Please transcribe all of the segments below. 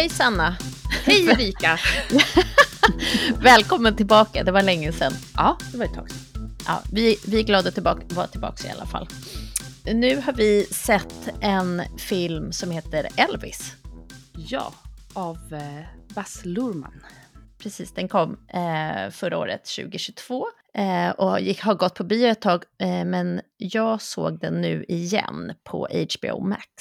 Hej Sanna! Hej Erika! Välkommen tillbaka, det var länge sedan. Ja, det var ett tag sedan. Ja, vi, vi är glada att vara tillbaka i alla fall. Nu har vi sett en film som heter Elvis. Ja, av eh, Baz Luhrmann. Precis, den kom eh, förra året, 2022. Eh, och gick, har gått på bio ett tag, eh, men jag såg den nu igen på HBO Max.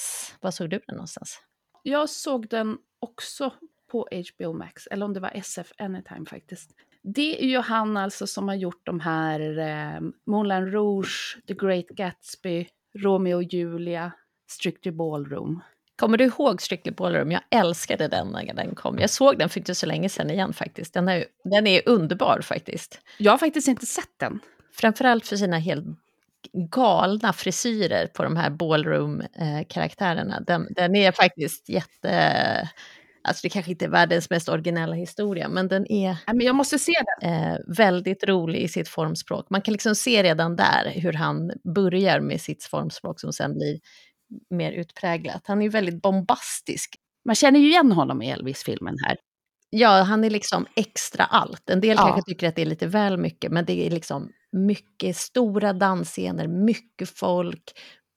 Var såg du den någonstans? Jag såg den också på HBO Max, eller om det var SF Anytime faktiskt. Det är ju han alltså som har gjort de här eh, Moulin Rouge, The Great Gatsby, Romeo och Julia, Strictly Ballroom. Kommer du ihåg Strictly Ballroom? Jag älskade den när den kom. Jag såg den för inte så länge sedan igen faktiskt. Den är, den är underbar faktiskt. Jag har faktiskt inte sett den. Framförallt för sina helt galna frisyrer på de här ballroom-karaktärerna. Den, den, är faktiskt jätte... Alltså det kanske inte är världens mest originella historia, men den är men jag måste se den. Eh, väldigt rolig i sitt formspråk. Man kan liksom se redan där hur han börjar med sitt formspråk som sen blir mer utpräglat. Han är väldigt bombastisk. Man känner ju igen honom i Elvis-filmen här. Ja, han är liksom extra allt. En del ja. kanske tycker att det är lite väl mycket, men det är liksom mycket stora dansscener, mycket folk,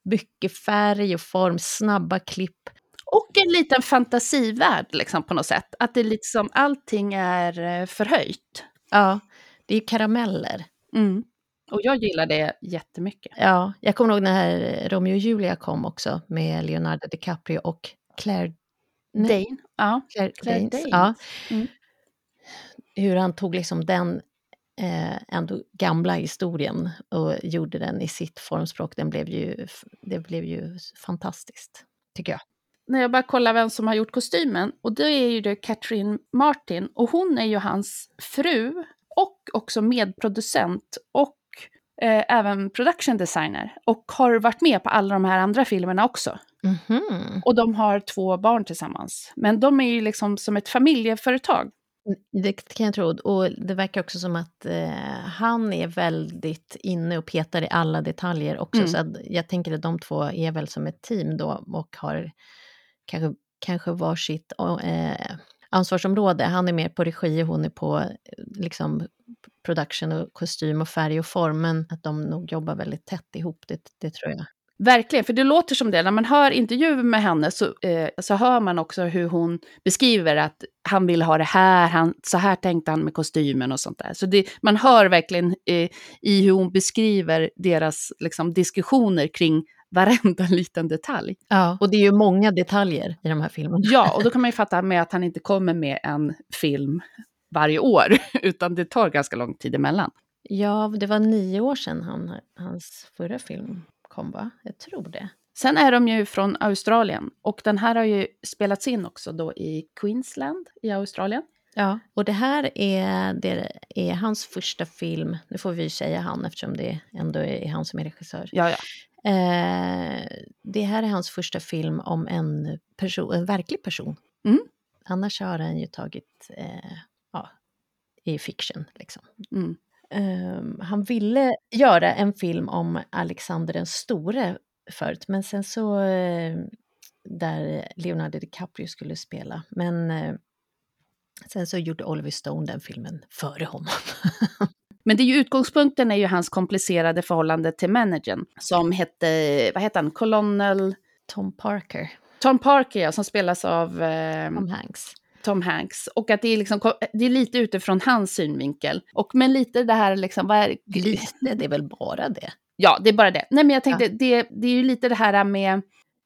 mycket färg och form, snabba klipp. Och en liten fantasivärld liksom på något sätt. Att det liksom, allting är eh, förhöjt. Ja, det är karameller. Mm. Och jag gillar det jättemycket. Ja, jag kommer ihåg när Romeo och Julia kom också med Leonardo DiCaprio och Claire Dane. Ja, Claire, Claire Danes. Danes. Ja. Mm. Hur han tog liksom den eh, ändå gamla historien och gjorde den i sitt formspråk. Den blev ju, det blev ju fantastiskt, tycker jag. När jag bara kollar vem som har gjort kostymen, och det är ju det Catherine Martin, och hon är ju hans fru och också medproducent och eh, även production designer och har varit med på alla de här andra filmerna också. Mm -hmm. Och de har två barn tillsammans. Men de är ju liksom som ett familjeföretag. Det kan jag tro. Och det verkar också som att eh, han är väldigt inne och petar i alla detaljer också. Mm. Så jag tänker att de två är väl som ett team då och har kanske, kanske varsitt eh, ansvarsområde. Han är mer på regi och hon är på eh, liksom, production och kostym och färg och form. Men att de nog jobbar väldigt tätt ihop, det, det tror jag. Verkligen, för det låter som det. När man hör intervjuer med henne så, eh, så hör man också hur hon beskriver att han vill ha det här, han, så här tänkte han med kostymen och sånt där. Så det, man hör verkligen eh, i hur hon beskriver deras liksom, diskussioner kring varenda liten detalj. Ja, och det är ju många detaljer i de här filmerna. Ja, och då kan man ju fatta med att han inte kommer med en film varje år, utan det tar ganska lång tid emellan. Ja, det var nio år sedan han, hans förra film kom, va? Jag tror det. Sen är de ju från Australien och den här har ju spelats in också då i Queensland i Australien. Ja, och det här är, det är hans första film, nu får vi säga han eftersom det ändå är han som är regissör. Ja, ja. Eh, det här är hans första film om en, person, en verklig person. Mm. Annars har han ju tagit eh, ja, i fiction. Liksom. Mm. Um, han ville göra en film om Alexander den store förut, men sen så uh, där Leonardo DiCaprio skulle spela. Men uh, sen så gjorde Oliver Stone den filmen före honom. Men det är ju, utgångspunkten är ju hans komplicerade förhållande till managern som hette, vad heter han, Colonel... Tom Parker. Tom Parker, ja, som spelas av... Eh, Tom Hanks. Tom Hanks. Och att det är, liksom, det är lite utifrån hans synvinkel. Och men lite det här liksom, vad är... Lite, det är väl bara det? Ja, det är bara det. Nej men jag tänkte, ja. det, det är ju lite det här med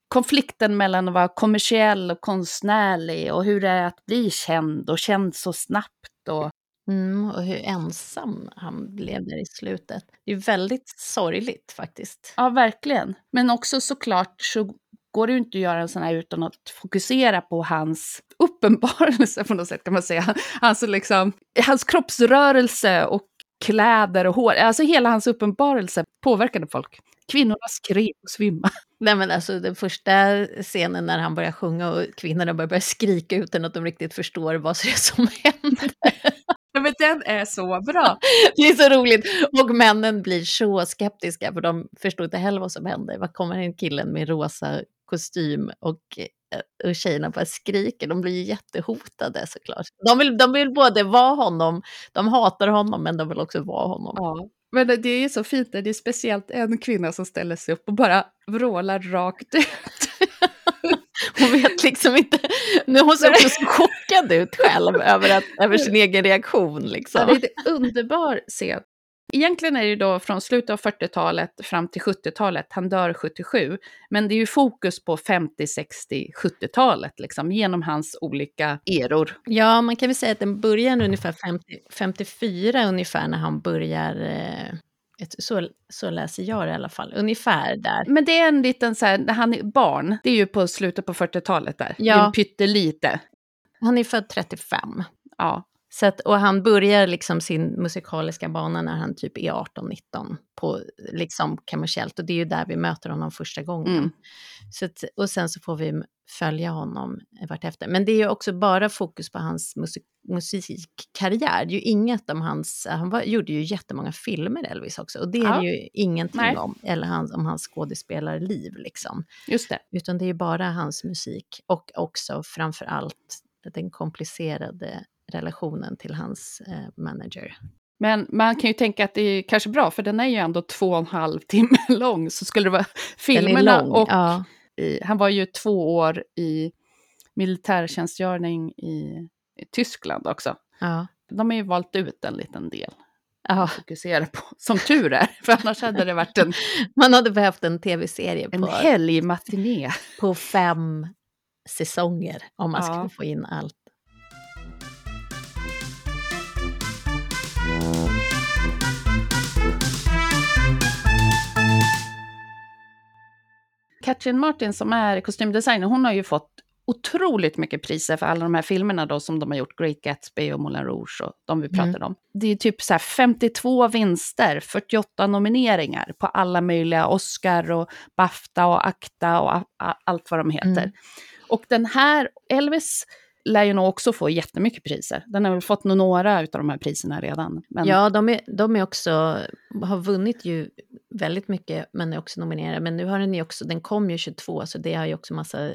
konflikten mellan att vara kommersiell och konstnärlig och hur det är att bli känd och känd så snabbt. Och... Mm, och hur ensam han blev där i slutet. Det är väldigt sorgligt faktiskt. Ja, verkligen. Men också såklart så går det ju inte att göra en sån här utan att fokusera på hans uppenbarelse på något sätt kan man säga. Alltså liksom, hans kroppsrörelse och kläder och hår, alltså hela hans uppenbarelse påverkade folk. Kvinnorna skrek och svimmade. Nej men alltså den första scenen när han börjar sjunga och kvinnorna börjar, börjar skrika utan att de riktigt förstår vad som händer. Men den är så bra. Det är så roligt. Och männen blir så skeptiska för de förstår inte heller vad som händer. Vad kommer en killen med rosa kostym och eh, och tjejerna bara skriker. De blir jättehotade såklart. De vill, de vill både vara honom, de hatar honom, men de vill också vara honom. Ja. Men det är så fint, det är speciellt en kvinna som ställer sig upp och bara vrålar rakt ut. Hon vet liksom inte, nu hon ser också så chockad ut själv över, att, över sin egen reaktion. Liksom. Ja, det är en underbar scen. Egentligen är det då från slutet av 40-talet fram till 70-talet, han dör 77, men det är ju fokus på 50, 60, 70-talet, liksom, genom hans olika eror. Ja, man kan väl säga att den börjar ungefär 50, 54 ungefär när han börjar eh, så, så läser jag det i alla fall, ungefär där. Men det är en liten så här, när han är barn, det är ju på slutet på 40-talet där, ja. en pyttelite. Han är född 35. Ja. Så att, och han börjar liksom sin musikaliska bana när han typ är 18-19 på liksom kommersiellt och det är ju där vi möter honom första gången. Mm. Så att, och sen så får vi följa honom vartefter. Men det är ju också bara fokus på hans musik, musikkarriär. Det är ju inget om hans, han var, gjorde ju jättemånga filmer Elvis också och det är ja. ju ingenting Nej. om, eller hans, om hans skådespelarliv liksom. Just det. Utan det är ju bara hans musik och också framför allt den komplicerade relationen till hans eh, manager. Men man kan ju tänka att det är kanske bra, för den är ju ändå två och en halv timme lång. Så skulle det vara filmerna och... Ja. I, han var ju två år i militärtjänstgöring i, i Tyskland också. Ja. De har ju valt ut en liten del att fokusera på, som tur är, för annars hade det varit en... Man hade behövt en tv-serie En helgmatiné. På fem säsonger, om man ja. skulle få in allt. Katrin Martin som är kostymdesigner, hon har ju fått otroligt mycket priser för alla de här filmerna då som de har gjort, Great Gatsby och Moulin Rouge och de vi pratade mm. om. Det är typ så 52 vinster, 48 nomineringar på alla möjliga Oscar och Bafta och Acta och allt vad de heter. Mm. Och den här, Elvis lär ju nog också få jättemycket priser. Den har väl fått några av de här priserna redan. Men... Ja, de är, de är också, har vunnit ju väldigt mycket, men är också nominerade. Men nu har den ju också, den kom ju 22, så det har ju också massa,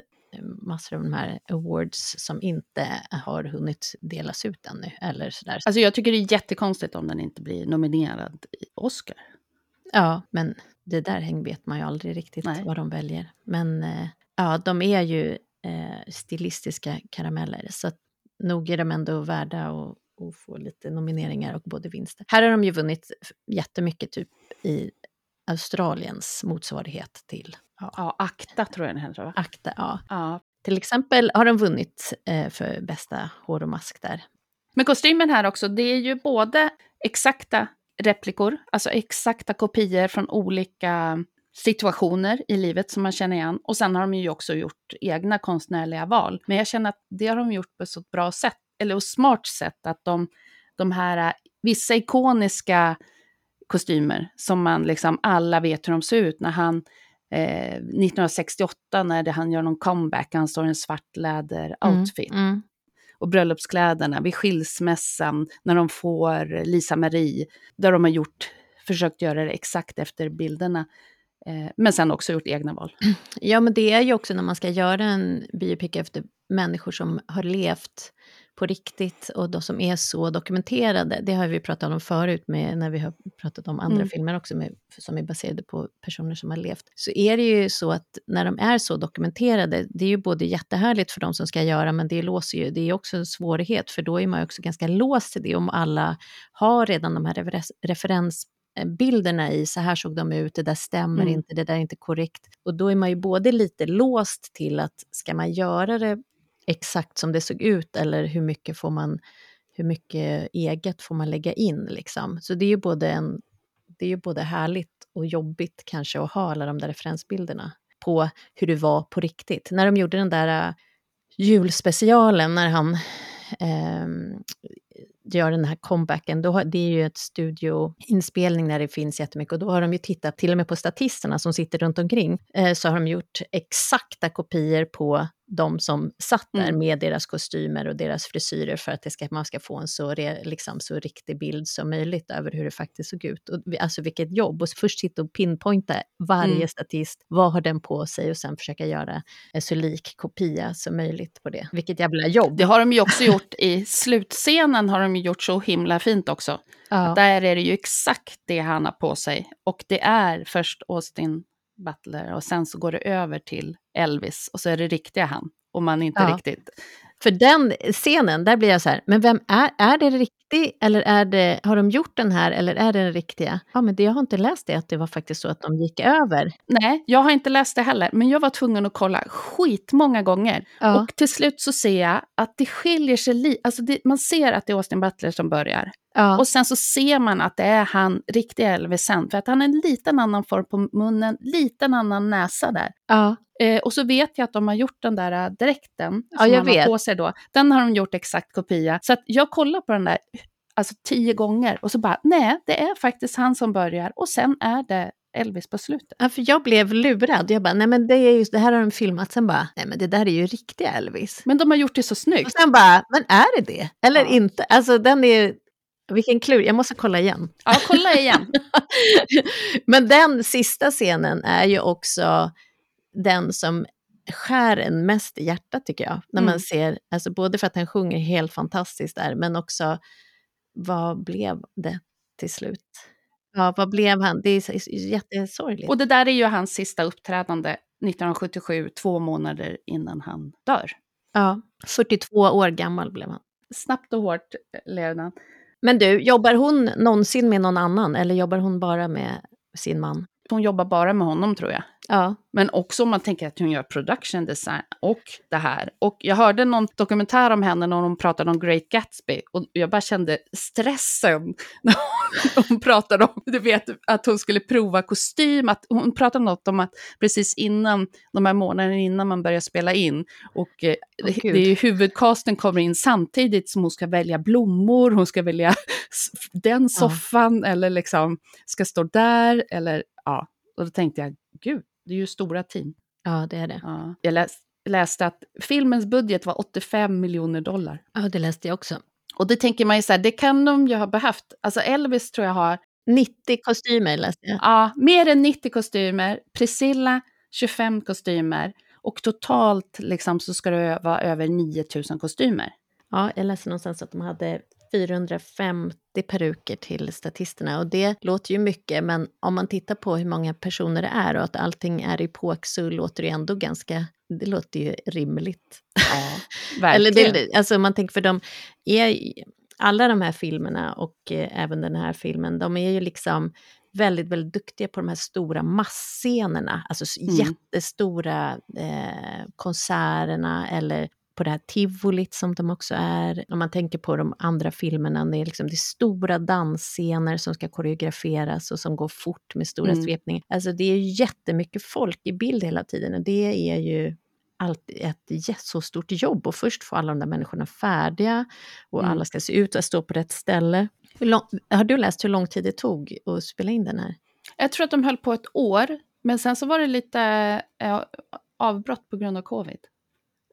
massor av de här awards som inte har hunnit delas ut ännu. Eller sådär. Alltså jag tycker det är jättekonstigt om den inte blir nominerad i Oscar. Ja, men det där vet man ju aldrig riktigt Nej. vad de väljer. Men eh, ja, de är ju eh, stilistiska karameller. Så nog är de ändå värda att, att få lite nomineringar och både vinster. Här har de ju vunnit jättemycket typ i Australiens motsvarighet till... Ja, ja Akta tror jag den heter va? Akta, ja. ja. Till exempel har de vunnit eh, för bästa hår och mask där. Men kostymen här också, det är ju både exakta replikor, alltså exakta kopior från olika situationer i livet som man känner igen. Och sen har de ju också gjort egna konstnärliga val. Men jag känner att det har de gjort på ett så bra sätt, eller ett smart sätt, att de, de här vissa ikoniska kostymer som man liksom alla vet hur de ser ut. När han eh, 1968 när det, han gör någon comeback, han står i en svart läder-outfit. Mm, mm. Och bröllopskläderna vid skilsmässan när de får Lisa Marie, där de har gjort, försökt göra det exakt efter bilderna. Eh, men sen också gjort egna val. Ja, men det är ju också när man ska göra en biopic efter människor som har levt på riktigt och de som är så dokumenterade. Det har vi pratat om förut med, när vi har pratat om andra mm. filmer också med, som är baserade på personer som har levt. Så är det ju så att när de är så dokumenterade, det är ju både jättehärligt för de som ska göra, men det låser ju, det är också en svårighet, för då är man ju också ganska låst till det om alla har redan de här referens bilderna i, så här såg de ut, det där stämmer mm. inte, det där är inte korrekt. Och då är man ju både lite låst till att ska man göra det exakt som det såg ut eller hur mycket får man, hur mycket eget får man lägga in liksom. Så det är ju både, en, det är ju både härligt och jobbigt kanske att ha alla de där referensbilderna på hur det var på riktigt. När de gjorde den där uh, julspecialen när han eh, gör den här comebacken, då har, det är ju ett studioinspelning där det finns jättemycket och då har de ju tittat till och med på statisterna som sitter runt omkring, eh, så har de gjort exakta kopior på de som satt där Mm. med deras kostymer och deras frisyrer för att det ska, man ska få en så, re, liksom, så riktig bild som möjligt över hur det faktiskt såg ut. Och, alltså vilket jobb! Och först sitta och pinpointa varje Mm. statist, vad har den på sig och sen försöka göra en så lik kopia som möjligt på det. Vilket jävla jobb! Det har de ju också gjort i slutscenen, har de gjort så himla fint också. ja. Där är det ju exakt det han har på sig. Och det är först Austin Butler och sen så går det över till Elvis och så är det riktiga han. Och man inte Ja. riktigt... För den scenen, där blir jag så här, men vem är, är det riktig eller är det, har de gjort den här eller är det den riktiga? Ja, men det, jag har inte läst det, att det var faktiskt så att de gick över. Nej, jag har inte läst det heller, men jag var tvungen att kolla skitmånga gånger. Ja. Och till slut så ser jag att det skiljer sig lite. Alltså det, man ser att det är Austin Butler som börjar. Ja. Och sen så ser man att det är han, riktiga Elvis sen. För att han har en liten annan form på munnen, liten annan näsa där. ja. Eh, och så vet jag att de har gjort den där äh, dräkten Ja, som han vet. har på sig då. Den har de gjort exakt kopia. Så att jag kollar på den där alltså tio gånger och så bara, nej, det är faktiskt han som börjar och sen är det Elvis på slutet. Ja, för jag blev lurad. Jag bara, nej men det, är just, det här har de filmat. Sen bara, nej men det där är ju riktiga Elvis. Men de har gjort det så Och snyggt. sen bara, men är det det? Eller Ja. inte? Alltså den är, vilken klur, jag måste kolla igen. Ja, kolla igen. men den sista scenen är ju också den som skär en mest i hjärtat tycker jag. När man Mm. ser, alltså både för att han sjunger helt fantastiskt där, men också vad blev det till slut? Ja, vad blev han? Det är jättesorgligt. Och det där är ju hans sista uppträdande 1977, två månader innan han dör. Ja, 42 år gammal blev han. Snabbt och hårt eh, levde han. Men du, jobbar hon någonsin med någon annan eller jobbar hon bara med sin man? Hon jobbar bara med honom tror jag. Ja, Men också om man tänker att hon gör production design och det här. Och jag hörde någon dokumentär om henne när hon pratade om Great Gatsby. Och jag bara kände stressen när hon, pratade om, du vet, att hon skulle prova kostym. Att hon pratade något om att precis innan, de här månaderna innan man börjar spela in. Och eh, Åh, det, är huvudcasten kommer in samtidigt som hon ska välja blommor, hon ska välja den soffan eller liksom ska stå där. Eller, ja. Och då tänkte jag, gud, det är ju stora team. ja det är det. Ja. Jag läs, läste att filmens budget var 85 miljoner dollar. Ja, det läste jag också. Och det tänker man ju så här, det kan de ju ha behövt. Alltså Elvis tror jag har 90 kostymer läste jag. ja, mer än 90 kostymer, Priscilla 25 kostymer och totalt liksom så ska det vara över 9000 kostymer. Ja, jag läste någonstans att de hade 450 peruker till statisterna och det låter ju mycket men om man tittar på hur många personer det är och att allting är i påk så låter det ändå ganska, det låter ju rimligt. Ja, Eller verkligen. det, alltså man tänker för de är, alla de här filmerna och eh, även den här filmen, de är ju liksom väldigt, väldigt duktiga på de här stora massscenerna, alltså Mm. jättestora eh, konserterna eller på det här tivolit som de också är. Om man tänker på de andra filmerna, det är, liksom, det är stora dansscener som ska koreograferas och som går fort med stora Mm. svepningar. Alltså det är jättemycket folk i bild hela tiden och det är ju alltid ett jä- så stort jobb och först få alla de där människorna färdiga och Mm. alla ska se ut och stå på rätt ställe. Lång, har du läst hur lång tid det tog att spela in den här? Jag tror att de höll på ett år, men sen så var det lite eh, avbrott på grund av covid.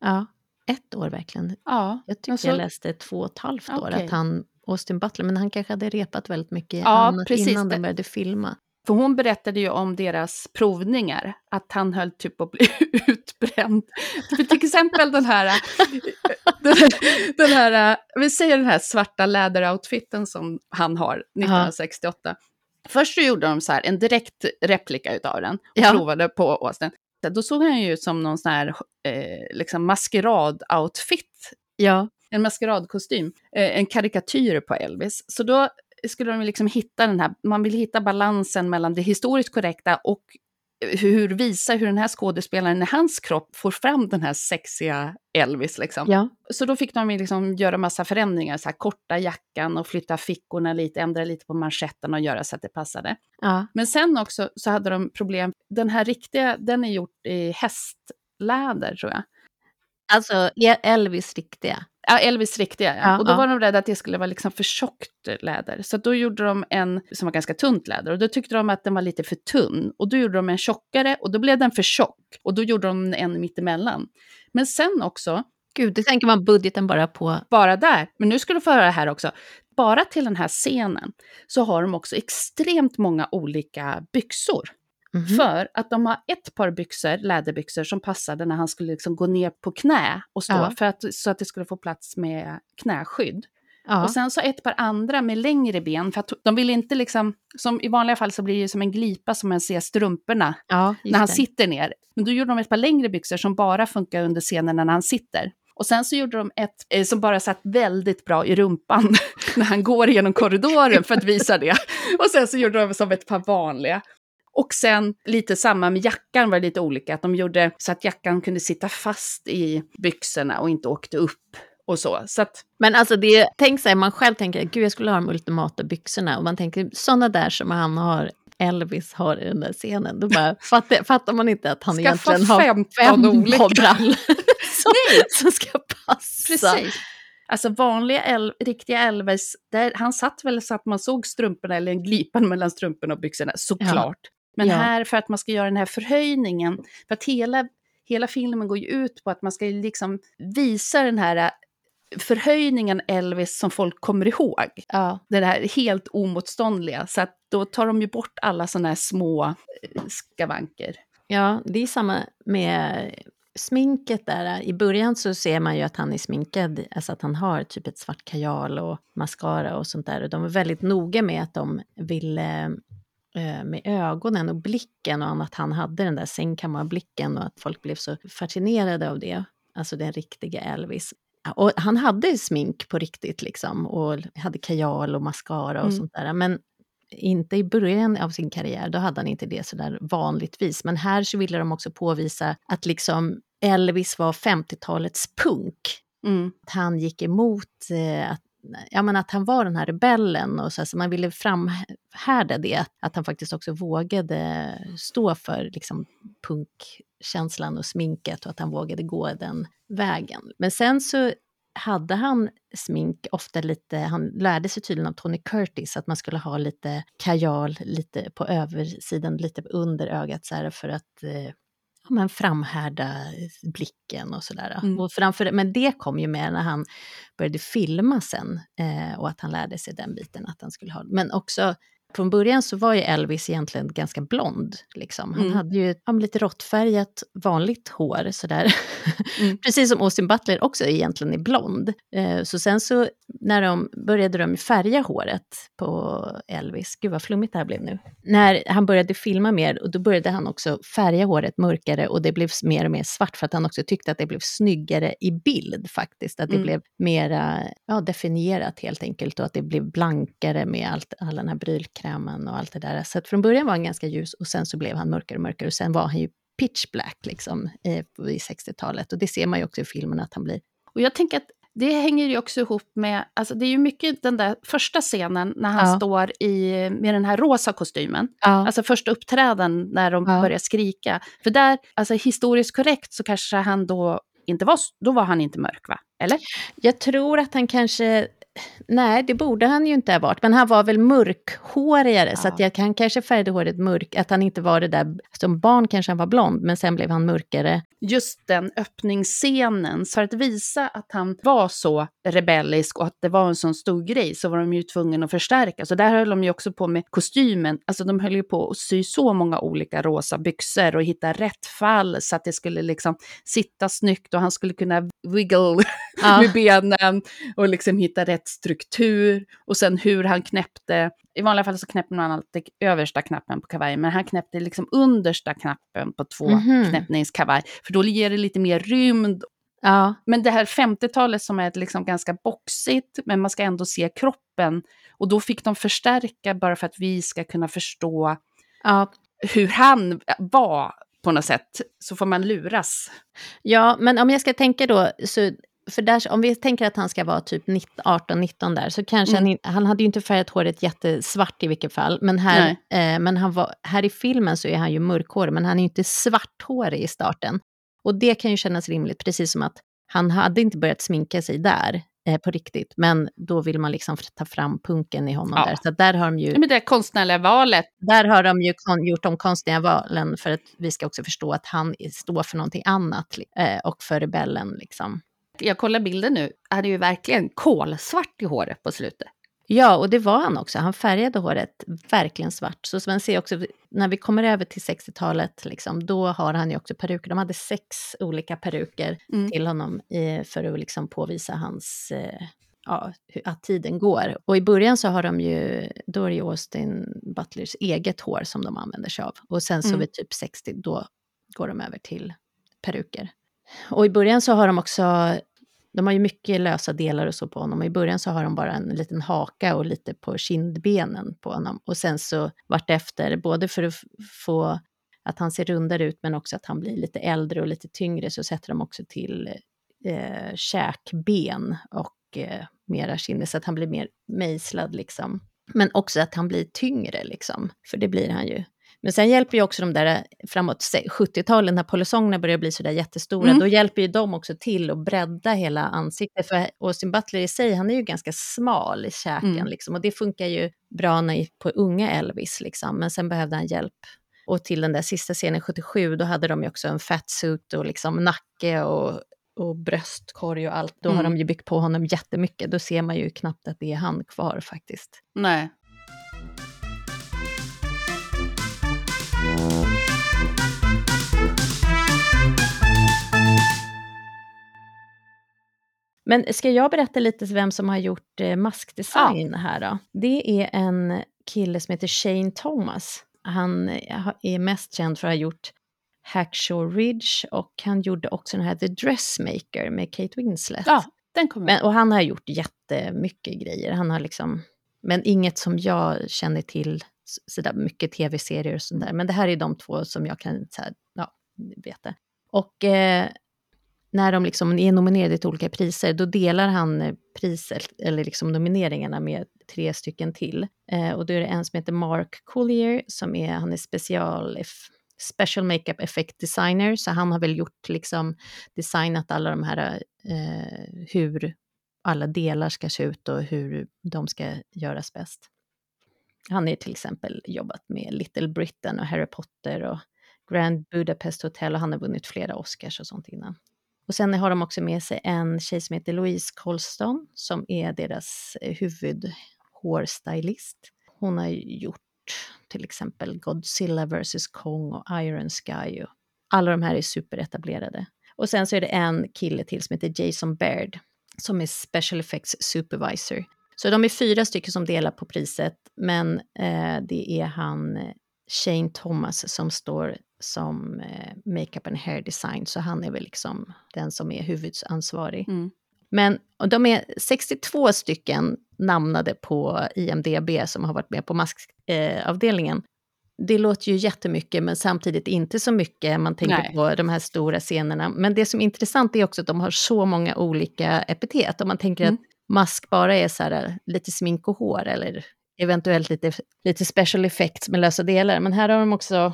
Ja, ett år verkligen. Ja, Jag tyckte men så- jag läste två och ett halvt år Okej. att han, Austin Butler, men han kanske hade repat väldigt mycket Ja, annat precis. innan de började filma. För hon berättade ju om deras provningar, att han höll typ på att bli utbränd. För till exempel den här, den, den här, vi säger den här svarta läderoutfiten som han har 1968. Först så gjorde de så här, en direkt replika utav den och Ja. provade på Austin. Då såg han ju ut som någon sån här eh, liksom maskerad-outfit. Ja, en maskeradkostym, eh, en karikatyr på Elvis. Så då skulle de liksom hitta den här, man vill hitta balansen mellan det historiskt korrekta och hur visa hur den här skådespelaren i hans kropp får fram den här sexiga Elvis. Liksom. ja. Så då fick de liksom göra massa förändringar, så här, korta jackan och flytta fickorna lite, ändra lite på manschetten och göra så att det passade. ja. Men sen också så hade de problem, den här riktiga, den är gjort i hästläder tror jag. Alltså E- Elvis riktiga. Ja, Elvis riktiga. Ja. Ja, och då ja. var de rädda att det skulle vara liksom för tjockt läder. Så då gjorde de en som var ganska tunt läder. Och då tyckte de att den var lite för tunn. Och då gjorde de en tjockare och då blev den för tjock. Och då gjorde de en mittemellan. Men sen också, Gud, det tänker man budgeten bara på. bara där, men nu ska du få höra det här också. Bara till den här scenen så har de också extremt många olika byxor. Mhm. För att de har ett par byxor, läderbyxor, som passade när han skulle liksom gå ner på knä och stå, Ja. för att, så att det skulle få plats med knäskydd. Ja. Och sen så ett par andra med längre ben, för att de vill inte liksom, som i vanliga fall så blir det som en glipa som man ser strumporna ja, när han det. sitter ner. Men då gjorde de ett par längre byxor som bara funkar under scenerna när han sitter. Och sen så gjorde de ett eh, som bara satt väldigt bra i rumpan när han går genom korridoren för att visa det. Och sen så gjorde de som ett par vanliga. Och sen lite samma med jackan var lite olika, att de gjorde så att jackan kunde sitta fast i byxorna och inte åkte upp och så. Så att, Men alltså, det, tänk sig, man själv tänker, gud jag skulle ha de ultimata byxorna. Och man tänker, sådana där som han har, Elvis har i den där scenen. Då bara, fattar, fattar man inte att han Skaffa egentligen har 15 fem olika. brallor som, som ska passa. Precis. Alltså vanliga El riktiga Elvis, där, han satt väl så att man såg strumporna eller en glipan mellan strumporna och byxorna, såklart. Men Ja. här för att man ska göra den här förhöjningen, för att hela, hela filmen går ju ut på att man ska liksom visa den här äh, förhöjningen Elvis som folk kommer ihåg. Ja. Det här helt omotståndliga, så att då tar de ju bort alla sådana här små eh, skavanker. ja, det är samma med sminket där. I början så ser man ju att han är sminkad, alltså att han har typ ett svart kajal och mascara och sånt där. Och de är väldigt noga med att de ville eh, med ögonen och blicken och att han hade den där sängkammarblicken och att folk blev så fascinerade av det. Alltså den riktiga Elvis. Och han hade smink på riktigt liksom och hade kajal och mascara och Mm. sånt där. Men inte i början av sin karriär, då hade han inte det sådär vanligtvis. Men här så ville de också påvisa att liksom Elvis var 50-talets punk. Mm. Att han gick emot eh, att, ja, men att han var den här rebellen och så, så man ville framhärda det. Att han faktiskt också vågade stå för liksom, punkkänslan och sminket och att han vågade gå den vägen. Men sen så hade han smink ofta lite, han lärde sig tydligen av Tony Curtis att man skulle ha lite kajal lite på översidan, lite under ögat så här för att eh, men framhärda blicken och sådär. Mm. Och framför, men det kom ju med när han började filma sen eh, och att han lärde sig den biten att han skulle ha. Men också från början så var ju Elvis egentligen ganska blond. Liksom. Han Mm. hade ju men lite råttfärgat vanligt hår sådär. Mm. Precis som Austin Butler också egentligen är blond. Eh, så sen så när de började de färga håret på Elvis, gud vad flummigt det här blev nu. När han började filma mer, och då började han också färga håret mörkare och det blev mer och mer svart för att han också tyckte att det blev snyggare i bild faktiskt. Att det Mm. blev mera ja, definierat helt enkelt och att det blev blankare med allt, all den här brylkrämen och allt det där. Så att från början var han ganska ljus och sen så blev han mörkare och mörkare och sen var han ju pitch black liksom eh, i 60-talet. Och det ser man ju också i filmen att han blir. Och jag tänker att det hänger ju också ihop med, alltså det är ju mycket den där första scenen när han Ja. står i, med den här rosa kostymen. Ja. Alltså första uppträdan när de Ja. börjar skrika. För där, alltså historiskt korrekt så kanske han då inte var, då var han inte mörk va? Eller? Jag tror att han kanske... Nej, det borde han ju inte ha varit. Men han var väl mörkhårigare, så Ja. att jag kan kanske färgade håret mörk. Att han inte var det där... Som barn kanske han var blond, men sen blev han mörkare. Just den öppningsscenen, för att visa att han var så rebellisk och att det var en sån stor grej så var de ju tvungna att förstärka. Så där höll de ju också på med kostymen. Alltså de höll ju på att sy så många olika rosa byxor och hitta rätt fall så att det skulle liksom sitta snyggt och han skulle kunna wiggle Ja. med benen och liksom hitta rätt struktur. Och sen hur han knäppte, i vanliga fall så knäpper man alltid översta knappen på kavajen, men han knäppte liksom understa knappen på två Mhm. knäppningskavaj, för då ger det lite mer rymd. Ja, Men det här 50-talet som är liksom ganska boxigt, men man ska ändå se kroppen. Och då fick de förstärka bara för att vi ska kunna förstå ja. hur han var på något sätt. Så får man luras. ja, men om jag ska tänka då... Så, för där, om vi tänker att han ska vara typ 18-19 där, så kanske Mm. han, han hade ju inte färgat håret jättesvart i vilket fall. Men här, eh, men han var, här i filmen så är han ju mörkhårig, men han är ju inte svarthårig i starten. Och det kan ju kännas rimligt, precis som att Han hade inte börjat sminka sig där eh, på riktigt, men då vill man liksom ta fram punken i honom Ja. där. Så där har de ju, men det konstnärliga valet. där har de ju kon- gjort de konstiga valen för att vi ska också förstå att han står för någonting annat eh, och för rebellen liksom. Jag kollar bilden nu, han är ju verkligen kolsvart i håret på slutet. Ja, och det var han också. Han färgade håret verkligen svart. Så som man ser också, när vi kommer över till 60-talet, liksom, då har han ju också peruker. De hade sex olika peruker Mm. till honom eh, för att liksom påvisa hans, eh, ja, att tiden går. Och i början så har de ju, då är det ju Austin Butlers eget hår som de använder sig av. Och sen så Mm. vid typ 60, då går de över till peruker. Och i början så har de också, de har ju mycket lösa delar och så på honom. I början så har de bara en liten haka och lite på kindbenen på honom. Och sen så vartefter, både för att få att han ser rundare ut men också att han blir lite äldre och lite tyngre så sätter de också till eh, käkben och eh, mera kinder så att han blir mer mejslad liksom. Men också att han blir tyngre liksom, för det blir han ju. Men sen hjälper ju också de där eh, framåt se- 70-talet när polisongerna börjar bli sådär jättestora, Mm. då hjälper ju de också till att bredda hela ansiktet. För Austin Butler i sig, han är ju ganska smal i käken Mm. liksom, och det funkar ju bra när, på unga Elvis liksom, men sen behövde han hjälp. Och till den där sista scenen 77, då hade de ju också en fatsuit och liksom nacke och, och bröstkorg och allt. Då har Mm. de ju byggt på honom jättemycket. Då ser man ju knappt att det är han kvar faktiskt. Nej. Men ska jag berätta lite vem som har gjort eh, maskdesign här då? Det är en kille som heter Shane Thomas. Han eh, är mest känd för att ha gjort Hacksaw Ridge och han gjorde också den här The Dressmaker med Kate Winslet. Ja, den kommer. Men, och han har gjort jättemycket grejer. Han har liksom, men inget som jag känner till, s- sådär mycket tv-serier och sånt där. Men det här är de två som jag kan så här, ja, veta. Och eh, när de liksom är nominerade till olika priser, då delar han eh, priset, eller liksom nomineringarna med tre stycken till. Eh, och då är det en som heter Mark Collier, som är, han är special, special makeup effect designer, så han har väl gjort liksom, designat alla de här, eh, hur alla delar ska se ut och hur de ska göras bäst. Han har till exempel jobbat med Little Britain och Harry Potter och Grand Budapest Hotel och han har vunnit flera Oscars och sånt innan. Och sen har de också med sig en tjej som heter Louise Colston som är deras eh, huvudhårstylist. Hon har gjort till exempel Godzilla vs Kong och Iron Sky. Och alla de här är superetablerade. Och sen så är det en kille till som heter Jason Baird som är Special Effects Supervisor. Så de är fyra stycken som delar på priset, men eh, det är han eh, Shane Thomas som står som eh, makeup and hair design, så han är väl liksom den som är huvudansvarig. Mm. Men och de är 62 stycken namnade på IMDB som har varit med på maskavdelningen. Eh, det låter ju jättemycket, men samtidigt inte så mycket. Man tänker Nej. på de här stora scenerna. Men det som är intressant är också att de har så många olika epitet. Om man tänker Mm. att mask bara är så här, lite smink och hår, eller eventuellt lite, lite special effects med lösa delar. Men här har de också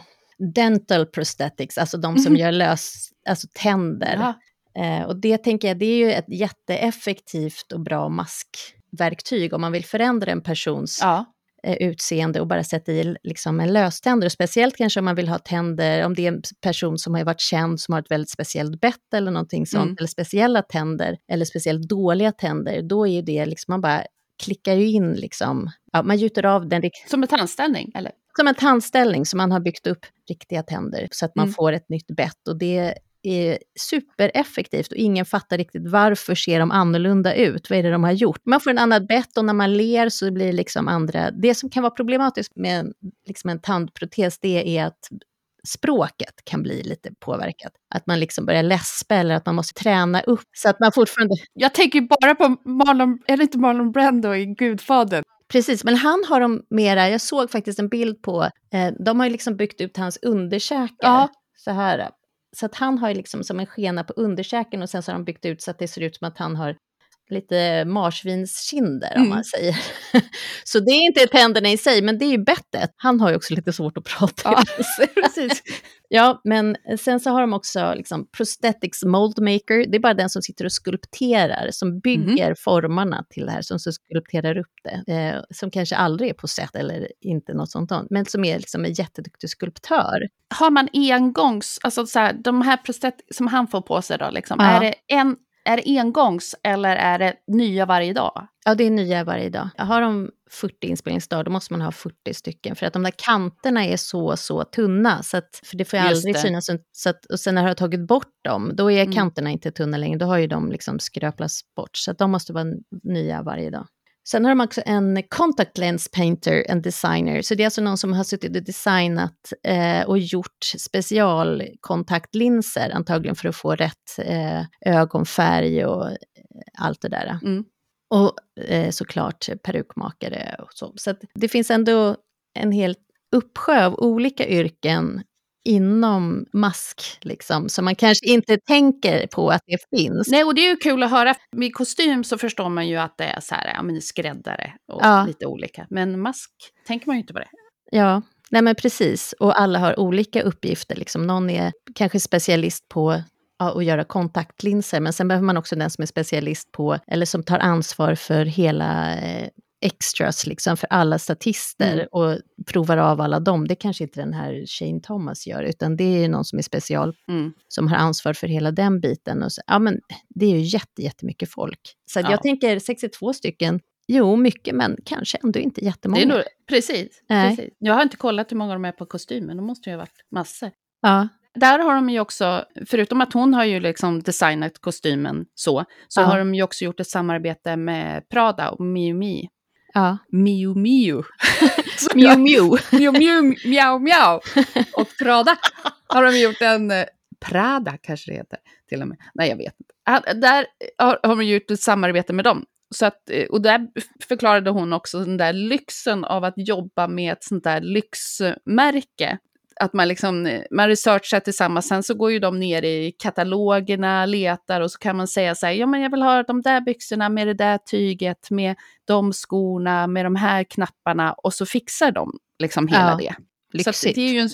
dental prosthetics, alltså de som Mhm. gör lös, alltså tänder. Ja. Eh, och det tänker jag, det är ju ett jätteeffektivt och bra maskverktyg om man vill förändra en persons ja. eh, utseende och bara sätta i liksom en löständer. Och speciellt kanske om man vill ha tänder, om det är en person som har varit känd som har ett väldigt speciellt bett eller någonting sånt, Mm. eller speciella tänder, eller speciellt dåliga tänder, då är ju det liksom, man bara klickar ju in liksom, ja, man gjuter av den rikt- Som en tandställning, eller? som en tandställning som man har byggt upp riktiga tänder så att man Mm. får ett nytt bett. Och det är supereffektivt och ingen fattar riktigt varför ser de annorlunda ut? Vad är det de har gjort? Man får en annat bett och när man ler så blir det liksom andra... Det som kan vara problematiskt med en, liksom en tandprotes det är att språket kan bli lite påverkat. Att man liksom börjar läspa eller att man måste träna upp så att man fortfarande... Jag tänker bara på Marlon, är det inte Marlon Brando i Gudfadern? Precis, men han har de mera, jag såg faktiskt en bild på, eh, de har ju liksom byggt ut hans underkäkar Ja. så här. Så att han har ju liksom som en skena på underkäken och sen så har de byggt ut så att det ser ut som att han har lite marsvinskinder om mm. man säger. så det är inte tänderna i sig, men det är ju bettet. Han har ju också lite svårt att prata. Ja, precis. ja, men sen så har de också liksom prosthetics mold maker. Det är bara den som sitter och skulpterar, som bygger mm. formarna till det här, som så skulpterar upp det. Eh, som kanske aldrig är på set eller inte något sånt, men som är liksom en jätteduktig skulptör. Har man engångs, alltså så här, de här prosthetics som han får på sig då, liksom, ja. är det en är det engångs eller är det nya varje dag? Ja, det är nya varje dag. Har de 40 inspelningsdagar, då måste man ha 40 stycken. För att de där kanterna är så, så tunna. Så att, för det får ju aldrig det. synas. Så att, och sen när du har tagit bort dem, då är mm. kanterna inte tunna längre. Då har ju de liksom skröplats bort. Så att de måste vara nya varje dag. Sen har de också en contact lens painter and designer. Så det är alltså någon som har suttit och designat eh, och gjort specialkontaktlinser, antagligen för att få rätt eh, ögonfärg och eh, allt det där. Mm. Och eh, såklart perukmakare och så. Så det finns ändå en hel uppsjö av olika yrken inom mask, liksom, så man kanske inte tänker på att det finns. Nej, och det är ju kul att höra. Med kostym så förstår man ju att det är så här, ja men skräddare och ja. lite olika. Men mask tänker man ju inte på det. Ja, nej men precis. Och alla har olika uppgifter. Liksom. Någon är kanske specialist på ja, att göra kontaktlinser, men sen behöver man också den som är specialist på, eller som tar ansvar för hela eh, extras liksom för alla statister mm. och provar av alla dem. Det kanske inte den här Shane Thomas gör, utan det är någon som är special, mm. som har ansvar för hela den biten. Och så, ja, men det är ju jätte, jättemycket folk. Så ja. jag tänker 62 stycken, jo mycket, men kanske ändå inte jättemånga. Det är nog, precis, precis. Jag har inte kollat hur många de är på kostymen, de måste ju ha varit massor. Ja. Där har de ju också, förutom att hon har ju liksom designat kostymen så, så ja. har de ju också gjort ett samarbete med Prada och Miu Miu. Ja. Miu Miu. Miu Miu. Miu Miu, Miau Miau. Och Prada har de gjort en, eh, Prada kanske det heter till och med. Nej, jag vet inte. Där har, har de gjort ett samarbete med dem. Så att, eh, och där förklarade hon också den där lyxen av att jobba med ett sånt där lyxmärke att man, liksom, man researchar tillsammans, sen så går ju de ner i katalogerna, letar och så kan man säga så här, ja men jag vill ha de där byxorna med det där tyget, med de skorna, med de här knapparna och så fixar de liksom hela ja, det. Lyxigt. Så det är ju en,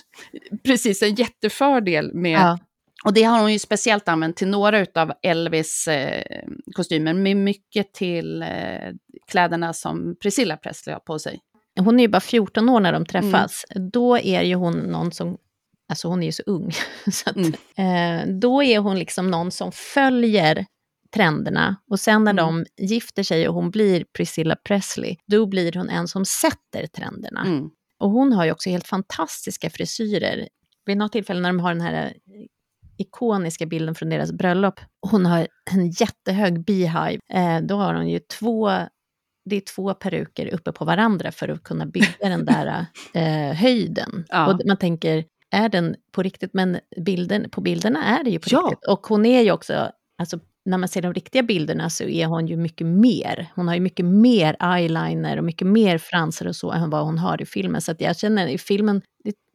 precis en jättefördel med ja. Och det har hon ju speciellt använt till några av Elvis eh, kostymer, men mycket till eh, kläderna som Priscilla Presley har på sig hon är ju bara 14 år när de träffas, mm. då är ju hon någon som, alltså hon är ju så ung, så att, mm. eh, då är hon liksom någon som följer trenderna. Och sen när mm. de gifter sig och hon blir Priscilla Presley, då blir hon en som sätter trenderna. Mm. Och hon har ju också helt fantastiska frisyrer. Vid något tillfälle när de har den här eh, ikoniska bilden från deras bröllop, hon har en jättehög beehive, eh, då har hon ju två det är två peruker uppe på varandra för att kunna bygga den där eh, höjden. Ja. Och man tänker, är den på riktigt? Men bilden, på bilderna är det ju på ja. riktigt. Och hon är ju också, alltså när man ser de riktiga bilderna så är hon ju mycket mer. Hon har ju mycket mer eyeliner och mycket mer fransar och så än vad hon har i filmen. Så jag känner i filmen,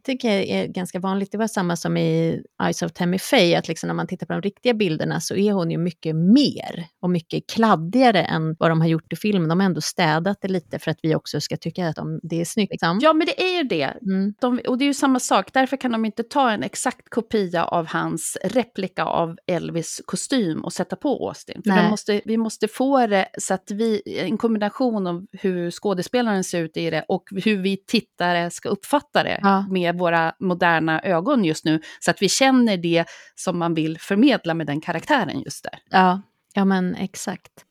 tycker jag är ganska vanligt. Det var samma som i Eyes of Tammy Faye, att liksom när man tittar på de riktiga bilderna så är hon ju mycket mer och mycket kladdigare än vad de har gjort i filmen. De har ändå städat det lite för att vi också ska tycka att de, det är snyggt. Liksom. Ja, men det är ju det. Mm. De, och det är ju samma sak, därför kan de inte ta en exakt kopia av hans replika av Elvis kostym och sätta på Austin. För måste, vi måste få det så att vi, en kombination av hur skådespelaren ser ut i det och hur vi tittare ska uppfatta det ja. med våra moderna ögon just nu, så att vi känner det som man vill förmedla med den karaktären just där. Ja, ja men exakt.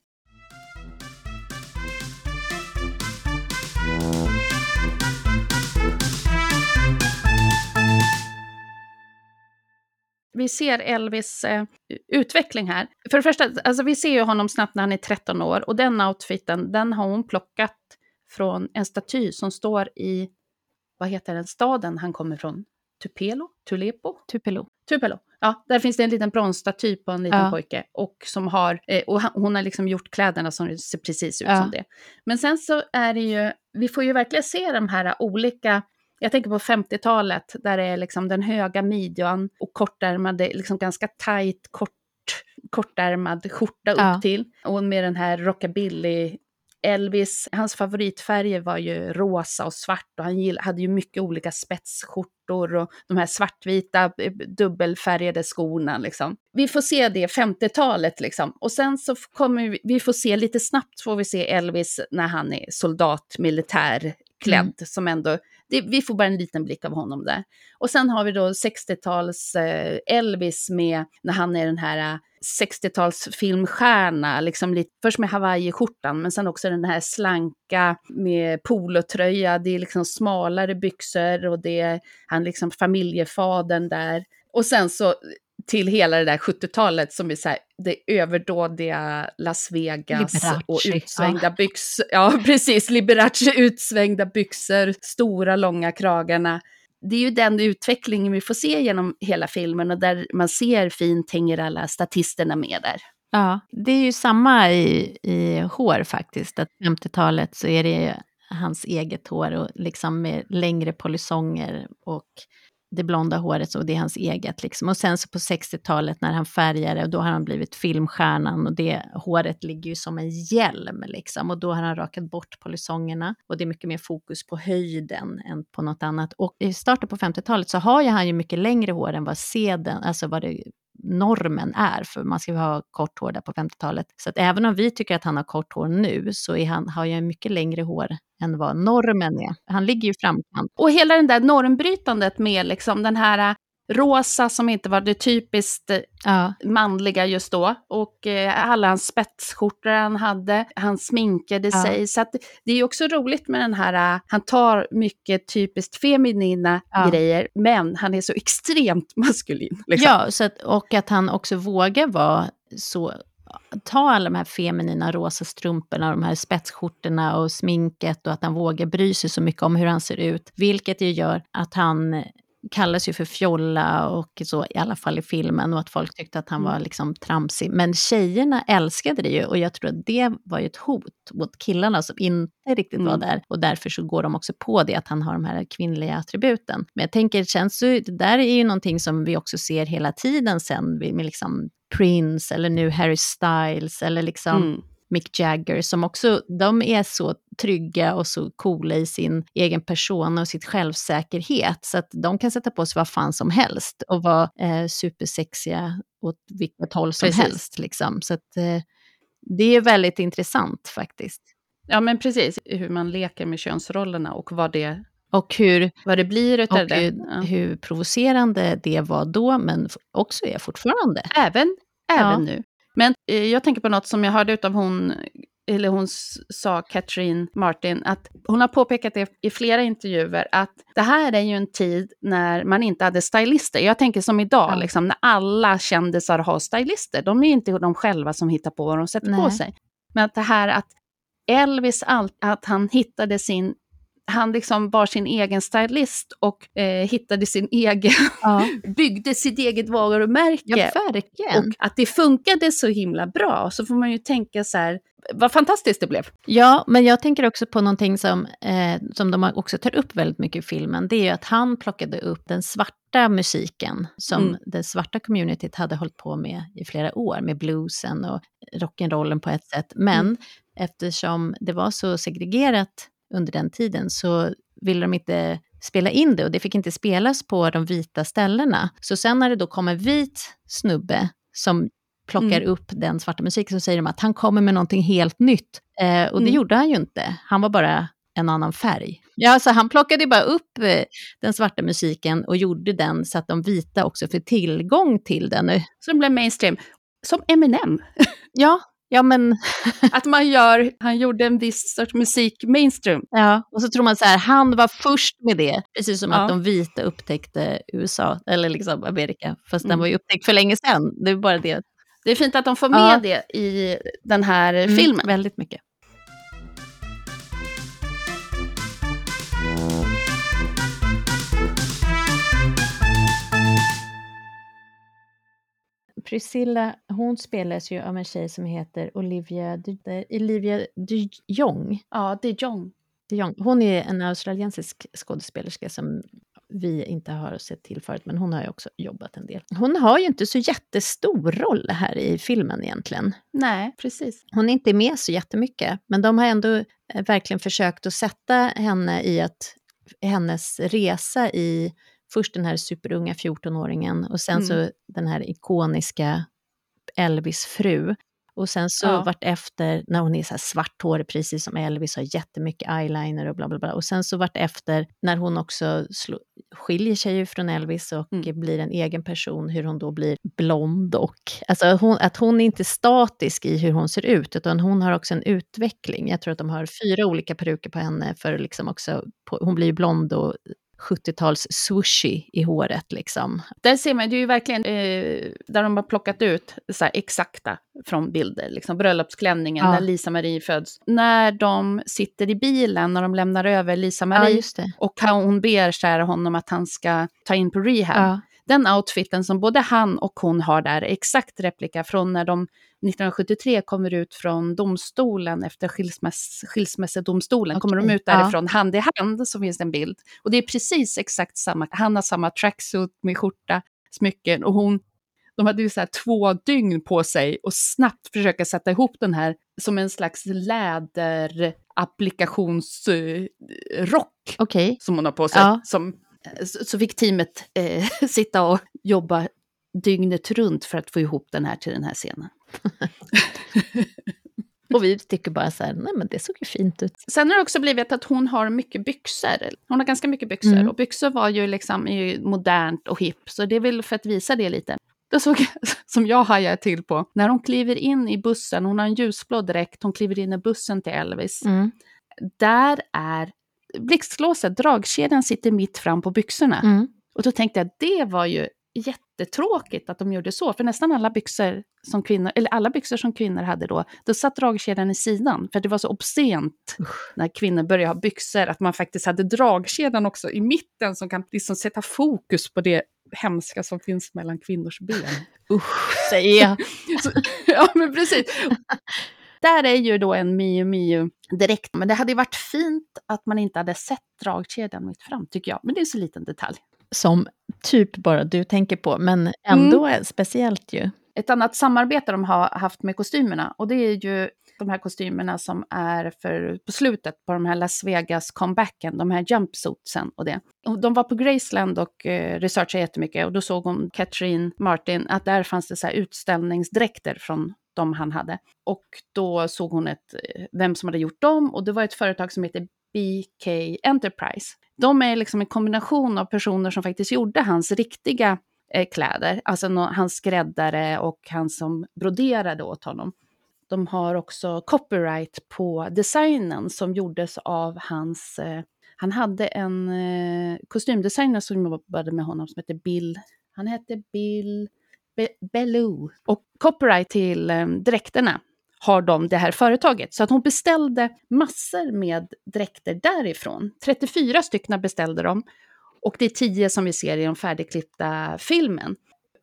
vi ser Elvis eh, utveckling här. För det första, alltså vi ser ju honom snabbt när han är 13 år och den outfiten, den har hon plockat från en staty som står i vad heter den staden han kommer från? Tupelo? Tulepo? Tupelo. Tupelo. Ja, där finns det en liten bronsstaty på en liten ja. pojke. Och, som har, eh, och hon har liksom gjort kläderna som ser precis ut ja. som det. Men sen så är det ju, vi får ju verkligen se de här olika jag tänker på 50-talet där det är liksom den höga midjan och kortärmade, liksom ganska tajt, kort kortärmad skjorta upp Ja. till. Och med den här rockabilly Elvis, hans favoritfärger var ju rosa och svart och han hade ju mycket olika spetsskjortor och de här svartvita eh, dubbelfärgade skorna liksom. Vi får se det 50-talet liksom. Och sen så kommer vi, vi får se lite snabbt får vi se Elvis när han är soldat, militär klädd som ändå, det, vi får bara en liten blick av honom där. Och sen har vi då 60-tals eh, Elvis med när han är den här eh, 60-tals filmstjärna, liksom lite, först med hawaiiskjortan men sen också den här slanka med polotröja, det är liksom smalare byxor och det är han liksom familjefadern där. Och sen så till hela det där 70-talet som är så här, det överdådiga Las Vegas och Liberace, utsvängda byxor. Ja, precis. Liberace, utsvängda byxor, stora långa kragarna. Det är ju den utvecklingen vi får se genom hela filmen och där man ser fint hänger alla statisterna med där. Ja, det är ju samma i, i hår faktiskt. Att 50-talet så är det hans eget hår och liksom med längre polisonger och det blonda håret och det är hans eget liksom. Och sen så på 60-talet när han färgade, då har han blivit filmstjärnan och det håret ligger ju som en hjälm liksom. Och då har han rakat bort polisongerna och det är mycket mer fokus på höjden än på något annat. Och i starten på 50-talet så har ju han ju mycket längre hår än vad seden, alltså vad det normen är, för man ska ju ha kort hår där på 50-talet. Så att även om vi tycker att han har kort hår nu, så är han, har jag mycket längre hår än vad normen är. Han ligger ju i framkant. Och hela den där normbrytandet med liksom den här rosa som inte var det typiskt äh, Ja, manliga just då. Och eh, alla hans spetsskjortor han hade, han sminkade Ja. sig. Så det är ju också roligt med den här, äh, han tar mycket typiskt feminina Ja. grejer, men han är så extremt maskulin. Liksom. ja så att, och att han också vågar vara så ta alla de här feminina rosa strumporna, de här spetsskjortorna och sminket och att han vågar bry sig så mycket om hur han ser ut. Vilket ju gör att han kallas ju för fjolla och så, i alla fall i filmen, och att folk tyckte att han Mm. var liksom tramsig. Men tjejerna älskade det ju och jag tror att det var ju ett hot mot killarna som inte riktigt var Mm. där. Och därför så går de också på det, att han har de här kvinnliga attributen. Men jag tänker, det känns ju, det där är ju någonting som vi också ser hela tiden sen med liksom Prince eller nu Harry Styles eller liksom Mm. Mick Jagger som också, de är så trygga och så coola i sin egen person och sitt självsäkerhet så att de kan sätta på sig vad fan som helst och vara eh, supersexiga åt vilket håll som Precis. helst. Liksom. Så att, eh, det är väldigt intressant faktiskt. Ja, men precis. Hur man leker med könsrollerna och vad det, Och hur, vad det blir utav och det. hur, Ja. hur provocerande det var då, men också är fortfarande. Även, även Ja. nu. Men eh, jag tänker på något som jag hörde utav hon, eller hon sa, Katrin Martin, att hon har påpekat det i flera intervjuer, att det här är ju en tid när man inte hade stylister. Jag tänker som idag, Ja. liksom, när alla kändisar har stylister. De är inte de själva som hittar på vad de sätter på Nej. sig. Men att det här att Elvis, all, att han hittade sin han liksom var sin egen stylist och eh, hittade sin egen, Ja, byggde sitt eget varumärke. ja verkligen. Och att det funkade så himla bra, så får man ju tänka så här, vad fantastiskt det blev. Ja, men jag tänker också på någonting som, eh, som de också tar upp väldigt mycket i filmen. Det är ju att han plockade upp den svarta musiken som Mm. det svarta communityt hade hållit på med i flera år, med bluesen och rock'n'rollen på ett sätt. Men Mm. eftersom det var så segregerat under den tiden så ville de inte spela in det och det fick inte spelas på de vita ställena. Så sen när det då kom en vit snubbe som plockar Mm. upp den svarta musiken så säger de att han kommer med någonting helt nytt. Eh, och det Mm. gjorde han ju inte. Han var bara en annan färg. Ja, alltså han plockade bara upp eh, den svarta musiken och gjorde den så att de vita också fick tillgång till den. Så det blev mainstream. Som Eminem. Ja, ja men Att man gör, han gjorde en viss sorts musik mainstream. Ja, och så tror man så här, han var först med det, precis som Ja. att de vita upptäckte USA, eller liksom Amerika, fast den Mm. var ju upptäckt för länge sedan. Det är bara det. Det är fint att de får Ja. med det i den här Mm, filmen. Väldigt mycket. Priscilla, hon spelas ju av en tjej som heter Olivia, de, Olivia de Jong. Ja, det är John. de Jong. Hon är en australiensisk skådespelerska som vi inte har sett till förut, men hon har ju också jobbat en del. Hon har ju inte så jättestor roll här i filmen egentligen. Nej, precis. Hon är inte med så jättemycket, men de har ändå eh, verkligen försökt att sätta henne i att hennes resa i först den här superunga 14-åringen och sen mm. så den här ikoniska Elvis fru. Och sen så ja. vart efter, när hon är så här svarthårig precis som Elvis, har jättemycket eyeliner och bla bla bla. Och sen så vart efter, när hon också slå, skiljer sig från Elvis och mm. blir en egen person, hur hon då blir blond och... Alltså hon, att hon är inte statisk i hur hon ser ut, utan hon har också en utveckling. Jag tror att de har fyra olika peruker på henne, för liksom också, på, hon blir ju blond och 70-tals sushi i håret. Liksom. Där ser man, det är ju verkligen eh, där de har plockat ut så exakta från bilder, liksom bröllopsklänningen ja. när Lisa-Marie föds. När de sitter i bilen, när de lämnar över Lisa-Marie ja, och hon ber kära honom att han ska ta in på rehab. Ja. Den outfiten som både han och hon har där är exakt replika från när de 1973 kommer ut från domstolen efter skilsmäss, skilsmässodomstolen, okay. kommer de ut därifrån ja. hand i hand så finns det en bild. Och det är precis exakt samma, han har samma tracksuit med skjorta, smycken och hon, de hade ju så här två dygn på sig och snabbt försöka sätta ihop den här som en slags läderapplikationsrock okay. som hon har på sig. Ja. Som, så fick teamet eh, sitta och jobba dygnet runt för att få ihop den här till den här scenen. och vi tycker bara så här, nej men det såg ju fint ut. Sen har det också blivit att hon har mycket byxor. Hon har ganska mycket byxor. Mm. Och byxor var ju liksom ju modernt och hipp, så det är väl för att visa det lite. Det såg jag, som jag hajade till på, när hon kliver in i bussen, hon har en ljusblå dräkt, hon kliver in i bussen till Elvis. Mm. Där är blixtlåset, dragkedjan sitter mitt fram på byxorna. Mm. Och då tänkte jag, det var ju jättetråkigt att de gjorde så, för nästan alla byxor som kvinnor, eller alla byxor som kvinnor hade då, då satt dragkedjan i sidan, för det var så obscent när kvinnor började ha byxor, att man faktiskt hade dragkedjan också i mitten som kan liksom sätta fokus på det hemska som finns mellan kvinnors ben. Usch, säger jag. ja, men precis. Där är ju då en Mio Mio direkt, men det hade ju varit fint att man inte hade sett dragkedjan mitt fram, tycker jag. Men det är så liten detalj som typ bara du tänker på, men ändå mm. speciellt ju. Ett annat samarbete de har haft med kostymerna, och det är ju de här kostymerna som är för, på slutet på de här Las Vegas-comebacken, de här jumpsuitsen och det. De var på Graceland och eh, researchade jättemycket och då såg hon Catherine Martin att där fanns det så utställningsdräkter från de han hade. Och då såg hon ett, eh, vem som hade gjort dem och det var ett företag som heter BK Enterprise de är liksom en kombination av personer som faktiskt gjorde hans riktiga eh, kläder, alltså no, hans skräddare och han som broderade åt honom. De har också copyright på designen som gjordes av hans... Eh, han hade en eh, kostymdesigner som jobbade med honom som hette Bill... Han hette Bill Be Bellew. Och copyright till eh, dräkterna har de det här företaget. Så att hon beställde massor med dräkter därifrån. 34 stycken beställde de. Och det är 10 som vi ser i den färdigklippta filmen.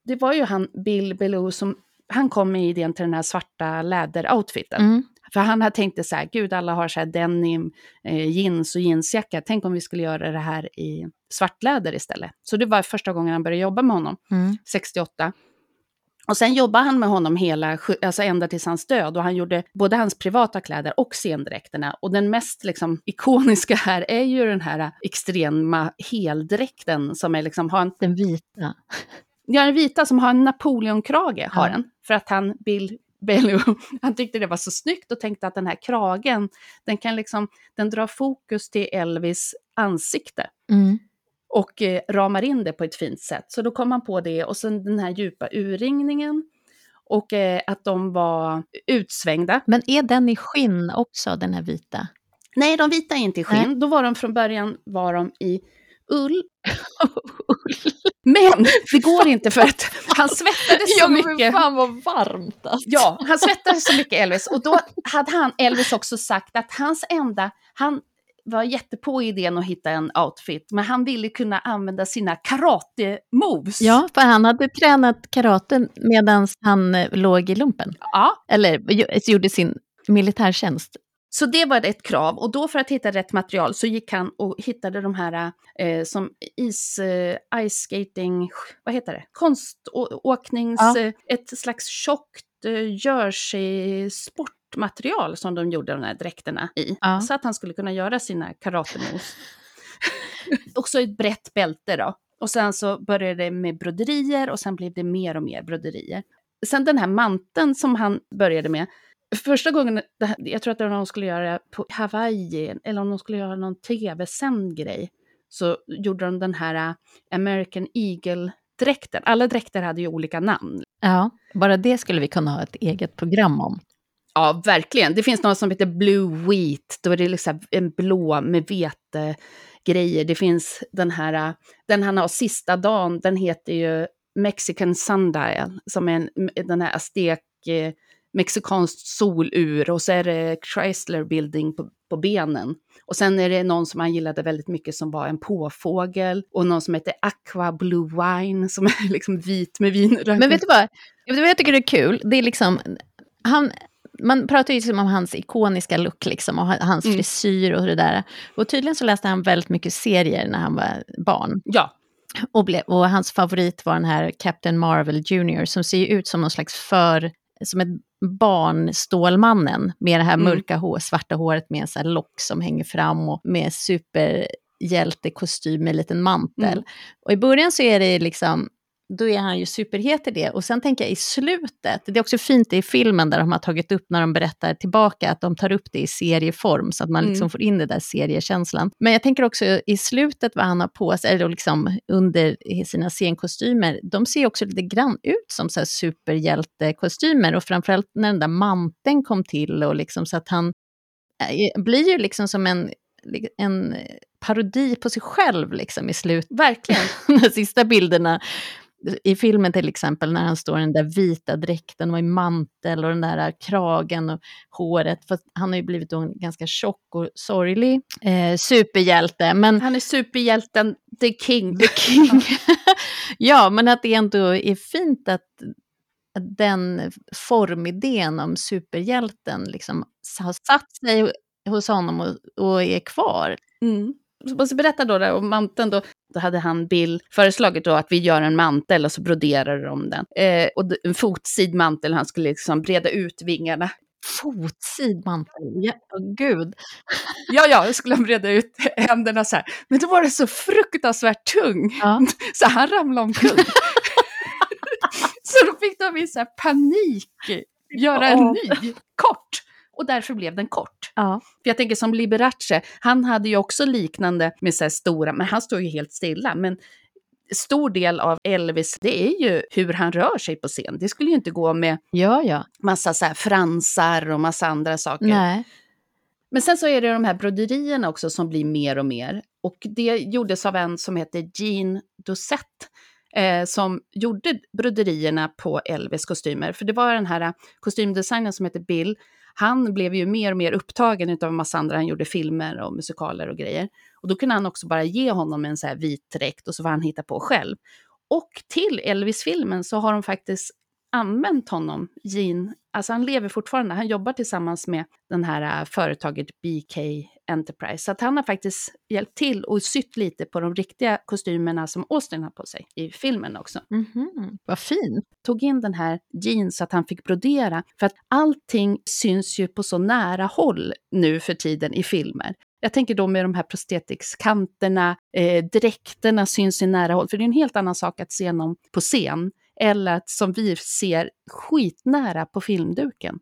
Det var ju han Bill Bellew som, han kom med idén till den här svarta läderoutfiten. Mm. För han hade tänkt så här, gud alla har så här denim, eh, jeans och jeansjacka, tänk om vi skulle göra det här i svartläder istället. Så det var första gången han började jobba med honom, mm. 68. Och sen jobbade han med honom hela, alltså ända tills hans död och han gjorde både hans privata kläder och scendräkterna. Och den mest liksom, ikoniska här är ju den här extrema heldräkten som är liksom, har en... Den vita. Ja, den vita som har en Napoleonkrage, har ja. den. För att han, Bill Bellew, han tyckte det var så snyggt och tänkte att den här kragen, den kan liksom, den drar fokus till Elvis ansikte. Mm och eh, ramar in det på ett fint sätt. Så då kom man på det och sen den här djupa urringningen och eh, att de var utsvängda. Men är den i skinn också, den här vita? Nej, de vita är inte i skinn. Nej. Då var de från början var de i ull. Men det går inte för att han svettades så mycket. Ja, fan vad varmt alltså. Ja, han svettades så mycket Elvis. Och då hade han, Elvis också sagt att hans enda, han var jättepå idén att hitta en outfit, men han ville kunna använda sina karate-moves. Ja, för han hade tränat karate medan han eh, låg i lumpen. Ja. Eller gjorde sin militärtjänst. Så det var ett krav och då för att hitta rätt material så gick han och hittade de här eh, som is, eh, ice skating, vad heter det, konståknings, ja. eh, ett slags tjockt eh, jersey sportmaterial som de gjorde de här dräkterna i. Ja. Så att han skulle kunna göra sina karatemoves. Också ett brett bälte då. Och sen så började det med broderier och sen blev det mer och mer broderier. Sen den här manteln som han började med, första gången, jag tror att det var när de skulle göra på Hawaii, eller om de skulle göra någon tv-sänd grej, så gjorde de den här äh, American Eagle-dräkten. Alla dräkter hade ju olika namn. Ja, bara det skulle vi kunna ha ett eget program om. Ja, verkligen. Det finns något som heter Blue Wheat, då är det liksom en blå med vete grejer. Det finns den här, den han har sista dagen, den heter ju Mexican Sundial, som är en, den här aztek, eh, mexikanskt solur och så är det Chrysler Building på, på benen. Och sen är det någon som han gillade väldigt mycket som var en påfågel och någon som heter Aqua Blue Wine som är liksom vit med vin. Men vet du vad? Vet du vad jag tycker är kul? Det är liksom, han, man pratar ju liksom om hans ikoniska look liksom, och hans mm. frisyr och det där. Och tydligen så läste han väldigt mycket serier när han var barn. Ja. Och, blev, och hans favorit var den här Captain Marvel Jr. som ser ut som någon slags för, som ett barn Stålmannen med det här mm. mörka hår, svarta håret med en sån här lock som hänger fram och med superhjältekostym med en liten mantel. Mm. Och i början så är det liksom då är han ju superhet i det. Och sen tänker jag i slutet, det är också fint i filmen där de har tagit upp när de berättar tillbaka, att de tar upp det i serieform så att man liksom mm. får in det där seriekänslan. Men jag tänker också i slutet vad han har på sig, eller liksom under sina scenkostymer, de ser också lite grann ut som så här superhjältekostymer och framförallt när den där manteln kom till och liksom så att han äh, blir ju liksom som en en parodi på sig själv liksom i slutet. Verkligen. De sista bilderna i filmen till exempel när han står i den där vita dräkten och i mantel och den där kragen och håret. För han har ju blivit en ganska tjock och sorglig eh, superhjälte. Men, han är superhjälten, the king. The king. ja, men att det ändå är fint att, att den formidén om superhjälten liksom har satt sig hos honom och, och är kvar. Mm måste berätta då om manteln då. Då hade han Bill föreslagit då att vi gör en mantel och så broderar de den. Eh, och en fotsid mantel, han skulle liksom breda ut vingarna. Fotsid mantel, ja, oh, gud. ja, ja, jag skulle breda ut händerna så här. Men då var det så fruktansvärt tung, ja. så han ramlade omkull. så då fick de i så här panik göra en ny, kort och därför blev den kort. Ja. För jag tänker som Liberace, han hade ju också liknande med så stora, men han står ju helt stilla. Men stor del av Elvis, det är ju hur han rör sig på scen. Det skulle ju inte gå med ja, ja. massa så fransar och massa andra saker. Nej. Men sen så är det de här broderierna också som blir mer och mer. Och det gjordes av en som heter Jean Dosette. Eh, som gjorde broderierna på Elvis kostymer. För det var den här kostymdesignern som heter Bill han blev ju mer och mer upptagen av en massa andra, han gjorde filmer och musikaler och grejer. Och då kunde han också bara ge honom en så här vit dräkt och så får han hitta på själv. Och till Elvis-filmen så har de faktiskt använt honom, Gene, alltså han lever fortfarande, han jobbar tillsammans med den här äh, företaget BK Enterprise. Så att han har faktiskt hjälpt till och sytt lite på de riktiga kostymerna som Austin har på sig i filmen också. Mm -hmm. Vad fint! Tog in den här jeans så att han fick brodera, för att allting syns ju på så nära håll nu för tiden i filmer. Jag tänker då med de här prosthetics-kanterna, eh, dräkterna syns i nära håll, för det är en helt annan sak att se någon på scen eller att som vi ser skitnära på filmduken.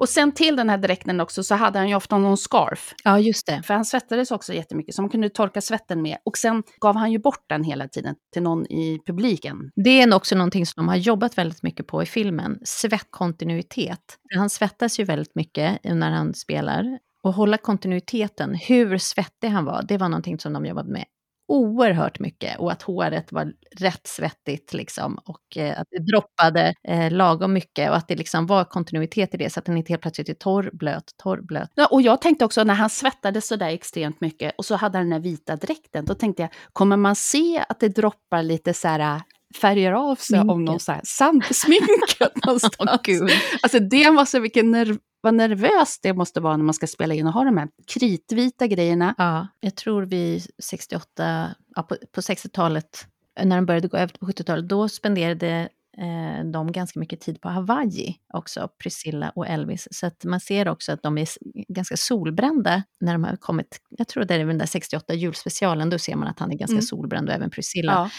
Och sen till den här dräkten också så hade han ju ofta någon scarf. Ja, just det. För han svettades också jättemycket, så man kunde torka svetten med. Och sen gav han ju bort den hela tiden till någon i publiken. Det är också någonting som de har jobbat väldigt mycket på i filmen, svettkontinuitet. Han svettas ju väldigt mycket när han spelar. Och hålla kontinuiteten, hur svettig han var, det var någonting som de jobbade med oerhört mycket och att håret var rätt svettigt liksom och eh, att det droppade eh, lagom mycket och att det liksom var kontinuitet i det så att den inte helt plötsligt är torr, blöt, torr, blöt. Ja, och jag tänkte också när han svettades så där extremt mycket och så hade han den här vita dräkten, då tänkte jag, kommer man se att det droppar lite så här färgar av sig sminket. om någon så här sand, sminket någonstans. Gud. Alltså det måste, vilken nerv, vad nervöst det måste vara när man ska spela in och ha de här kritvita grejerna. Ja, jag tror vi 68, ja, på, på 60-talet, när de började gå över på 70-talet, då spenderade eh, de ganska mycket tid på Hawaii också, Priscilla och Elvis. Så att man ser också att de är ganska solbrända när de har kommit, jag tror det är den där 68 julspecialen, då ser man att han är ganska mm. solbränd och även Priscilla. Ja.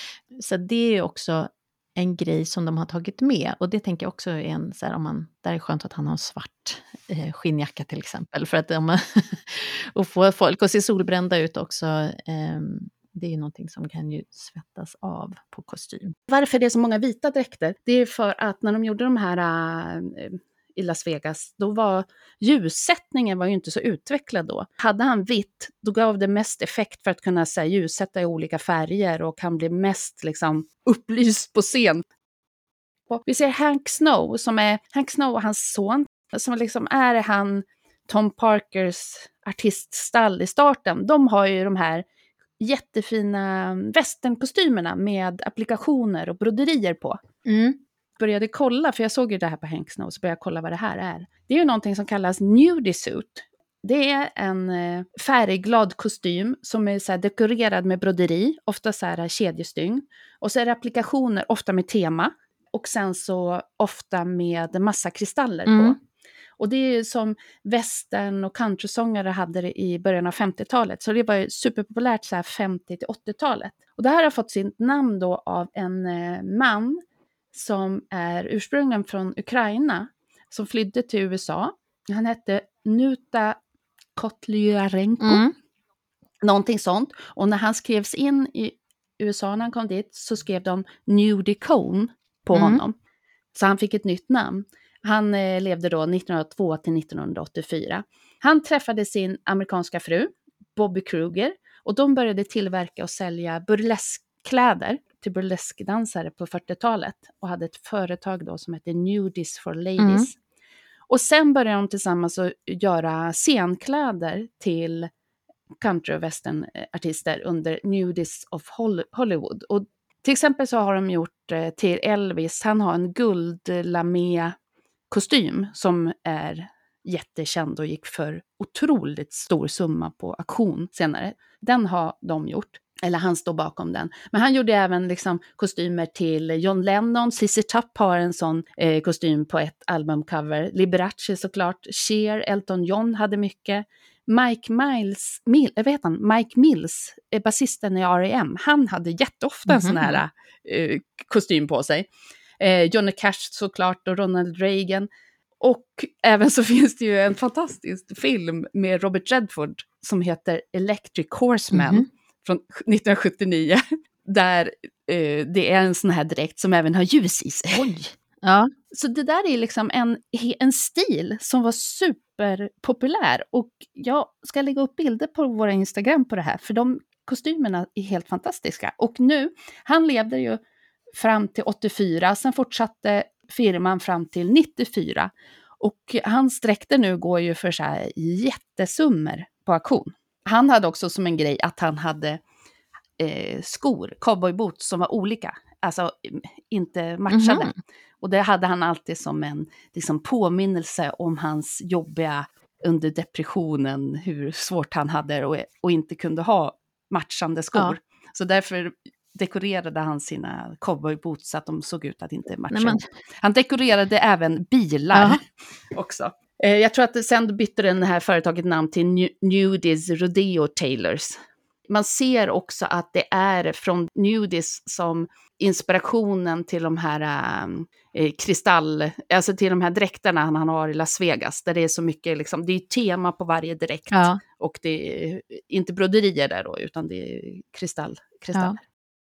Så det är ju också en grej som de har tagit med. Och det tänker jag också är en, så här, om man, där är skönt att han har en svart eh, skinnjacka till exempel. För att om man, och få folk att se solbrända ut också. Eh, det är ju någonting som kan ju svettas av på kostym. Varför det är så många vita dräkter? Det är för att när de gjorde de här äh, i Las Vegas, då var ljussättningen var ju inte så utvecklad då. Hade han vitt, då gav det mest effekt för att kunna här, ljussätta i olika färger och han blev mest liksom, upplyst på scen. Och vi ser Hank Snow, som är Hank Snow och hans son, som liksom är han Tom Parkers artiststall i starten. De har ju de här jättefina västernkostymerna med applikationer och broderier på. Mm. Började kolla, för jag såg ju det här på Hank Snow, så började jag kolla vad det här är. Det är ju någonting som kallas nudisuit. Det är en eh, färgglad kostym som är så dekorerad med broderi, ofta så här kedjestygn. Och så är det applikationer, ofta med tema. Och sen så ofta med massa kristaller mm. på. Och det är som västern och countrysångare hade det i början av 50-talet. Så det var ju superpopulärt så här 50 till 80-talet. Och det här har fått sitt namn då av en eh, man som är ursprungligen från Ukraina, som flydde till USA. Han hette Nuta Kotlyarenko. Mm. Någonting sånt. Och när han skrevs in i USA när han kom dit så skrev de Nudie Cone på mm. honom. Så han fick ett nytt namn. Han eh, levde då 1902 till 1984. Han träffade sin amerikanska fru, Bobby Kruger, och de började tillverka och sälja burleskkläder till burleskdansare på 40-talet och hade ett företag då som hette Nudies for Ladies. Mm. Och sen började de tillsammans att göra scenkläder till country och westernartister under Nudies of Hollywood. Och till exempel så har de gjort eh, till Elvis, han har en guldlamé kostym som är jättekänd och gick för otroligt stor summa på auktion senare. Den har de gjort, eller han står bakom den. Men han gjorde även liksom kostymer till John Lennon, Cissi Tupp har en sån eh, kostym på ett albumcover, Liberace såklart, Cher, Elton John hade mycket. Mike Miles, Mil, vet han, Mike Mills, basisten i R.E.M., han hade jätteofta en mm -hmm. sån här eh, kostym på sig eh, Johnny Cash såklart och Ronald Reagan. Och även så finns det ju en fantastisk film med Robert Redford som heter Electric Horseman mm -hmm. Från 1979. Där eh, det är en sån här dräkt som även har ljus i sig. Oj. Ja. Så det där är liksom en, en stil som var superpopulär. Och jag ska lägga upp bilder på våra Instagram på det här, för de kostymerna är helt fantastiska. Och nu, han levde ju fram till 84, sen fortsatte firman fram till 94. Och hans dräkter nu går ju för så här jättesummor på auktion. Han hade också som en grej att han hade eh, skor, cowboyboots, som var olika, alltså inte matchade. Mm -hmm. Och det hade han alltid som en liksom, påminnelse om hans jobbiga under depressionen, hur svårt han hade och, och inte kunde ha matchande skor. Ja. Så därför dekorerade han sina cowboyboots så att de såg ut att inte matcha. Nej, Han dekorerade även bilar ja. också. Eh, jag tror att sen bytte det här företaget namn till Nudies Rodeo Tailors. Man ser också att det är från Nudies som inspirationen till de här äh, kristall, alltså till de här dräkterna han har i Las Vegas, där det är så mycket, liksom, det är tema på varje dräkt. Ja. Och det är inte broderier där då, utan det är kristall, kristaller. Ja.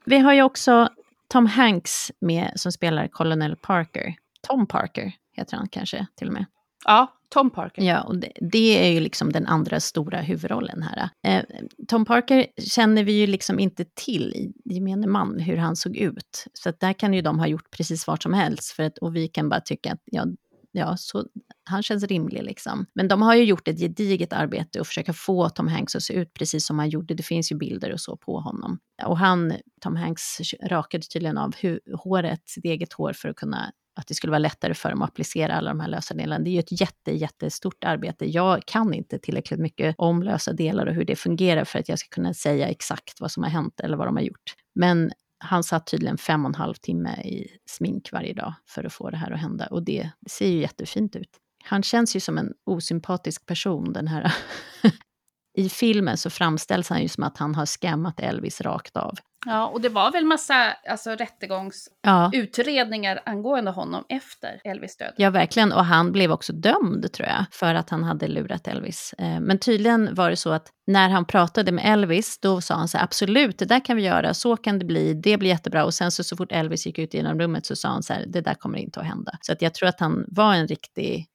Vi har ju också Tom Hanks med som spelar Colonel Parker. Tom Parker heter han kanske till och med. Ja, Tom Parker. Ja, och det, det, är ju liksom den andra stora huvudrollen här. Eh, Tom Parker känner vi ju liksom inte till i gemene man hur han såg ut. Så att där kan ju de ha gjort precis vad som helst. För att, och vi kan bara tycka att ja, ja, så, han känns rimlig liksom. Men de har ju gjort ett gediget arbete och försöka få Tom Hanks att se ut precis som han gjorde. Det finns ju bilder och så på honom. Och han, Tom Hanks, rakade tydligen av håret, sitt eget hår för att kunna att det skulle vara lättare för dem att applicera alla de här lösa delarna. Det är ju ett jätte, jättestort arbete. Jag kan inte tillräckligt mycket om lösa delar och hur det fungerar för att jag ska kunna säga exakt vad som har hänt eller vad de har gjort. Men han satt tydligen fem och en halv timme i smink varje dag för att få det här att hända. Och det ser ju jättefint ut. Han känns ju som en osympatisk person, den här. I filmen så framställs han ju som att han har skammat Elvis rakt av. Ja, och det var väl massa alltså, rättegångsutredningar ja. angående honom efter Elvis död. Ja, verkligen. Och han blev också dömd, tror jag, för att han hade lurat Elvis. Eh, men tydligen var det så att när han pratade med Elvis, då sa han så här, absolut, det där kan vi göra, så kan det bli, det blir jättebra. Och sen så, så fort Elvis gick ut genom rummet så sa han så här, det där kommer inte att hända. Så att jag tror att han var en riktig,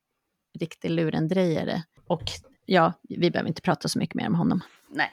riktig lurendrejare. Och ja, vi behöver inte prata så mycket mer om honom. Nej.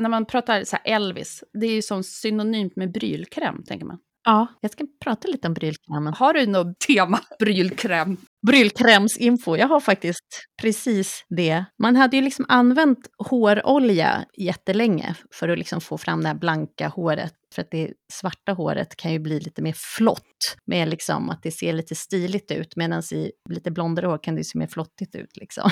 När man pratar så Elvis, det är ju som synonymt med brylkräm, tänker man. Ja, jag ska prata lite om brylkrämen. Har du något tema brylkräm? Brylkrämsinfo. Jag har faktiskt precis det. Man hade ju liksom använt hårolja jättelänge för att liksom få fram det här blanka håret. För att det svarta håret kan ju bli lite mer flott, med liksom att det ser lite stiligt ut. Medan i lite blondare hår kan det se mer flottigt ut. Liksom.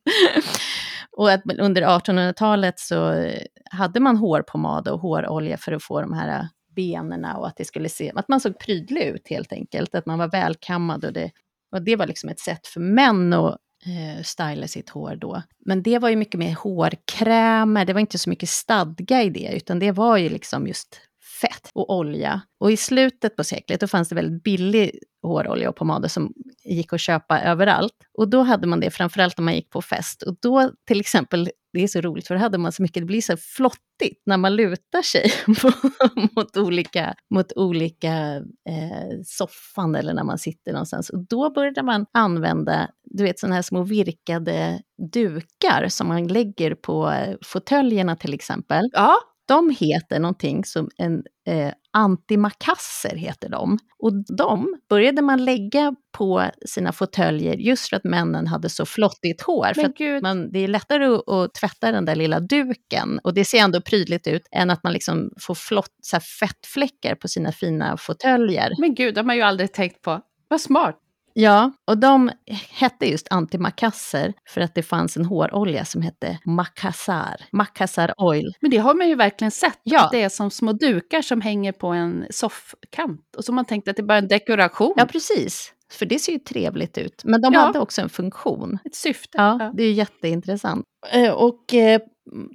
Och att under 1800-talet så hade man hårpomad och hårolja för att få de här benen och att det skulle se, att man såg prydlig ut helt enkelt, att man var välkammad och det, och det var liksom ett sätt för män att eh, styla sitt hår då. Men det var ju mycket mer hårkrämer, det var inte så mycket stadga i det, utan det var ju liksom just fett och olja. Och i slutet på seklet då fanns det väldigt billig hårolja och pomader som gick att köpa överallt. Och då hade man det framförallt när man gick på fest. Och då till exempel, det är så roligt för då hade man så mycket, det blir så flottigt när man lutar sig mot olika, mot olika eh, soffan eller när man sitter någonstans. Och då började man använda, du vet sådana här små virkade dukar som man lägger på eh, fåtöljerna till exempel. Ja. De heter någonting som en eh, antimakasser heter de. Och de började man lägga på sina fåtöljer just för att männen hade så flottigt hår. Men för man, det är lättare att, att, tvätta den där lilla duken och det ser ändå prydligt ut än att man liksom får flott, så fettfläckar på sina fina fåtöljer. Men gud, de har ju aldrig tänkt på. Vad smart! Ja, och de hette just antimakasser för att det fanns en hårolja som hette Makassar, Makassar Oil. Men det har man ju verkligen sett, ja. det är som små dukar som hänger på en soffkant. Och så man tänkte att det är bara en dekoration. Ja, precis. För det ser ju trevligt ut. Men de ja. hade också en funktion. Ett syfte. Ja, ja. det är jätteintressant. Eh, och eh,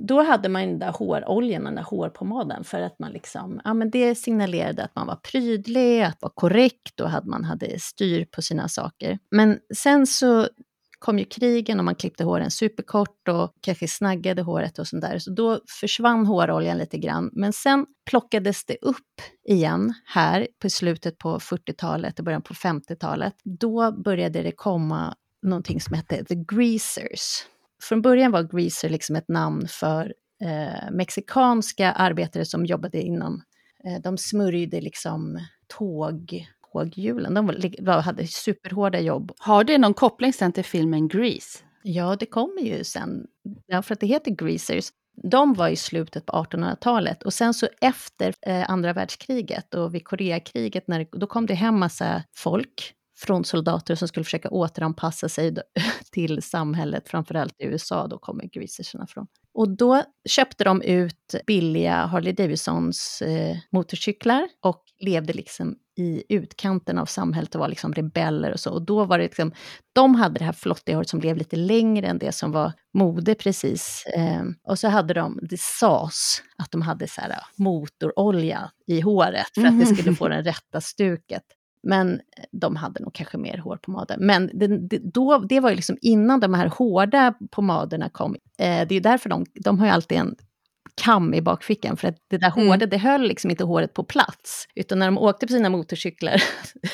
då hade man den där håroljan, den där hårpomaden, för att man liksom, ja men det signalerade att man var prydlig, att man var korrekt och att man hade styr på sina saker. Men sen så kom ju krigen och man klippte håren superkort och kanske snaggade håret och sånt där. Så då försvann håroljan lite grann. Men sen plockades det upp igen här på slutet på 40-talet och början på 50-talet. Då började det komma någonting som hette The Greasers från början var greaser liksom ett namn för eh, mexikanska arbetare som jobbade inom, eh, de smörjde liksom tåg, tåghjulen, de var, hade superhårda jobb. Har det någon koppling sen till filmen Grease? Ja, det kommer ju sen, ja, för att det heter Greasers. De var i slutet på 1800-talet och sen så efter eh, andra världskriget och vid Koreakriget, när det, då kom det hem massa folk frontsoldater som skulle försöka återanpassa sig till samhället, framförallt i USA, då kommer greasersarna från. Och då köpte de ut billiga Harley Davidsons eh, motorcyklar och levde liksom i utkanten av samhället och var liksom rebeller och så. Och då var det liksom, de hade det här flottiga håret som blev lite längre än det som var mode precis. Eh, och så hade de, det sas att de hade så här motorolja i håret för att det skulle få den rätta stuket. Men de hade nog kanske mer hårpomader. Men det, det, då, det var ju liksom innan de här hårda pomaderna kom. Eh, det är därför de, de har ju alltid en kam i bakfickan, för att det där mm. hårda, det höll liksom inte håret på plats. Utan när de åkte på sina motorcyklar,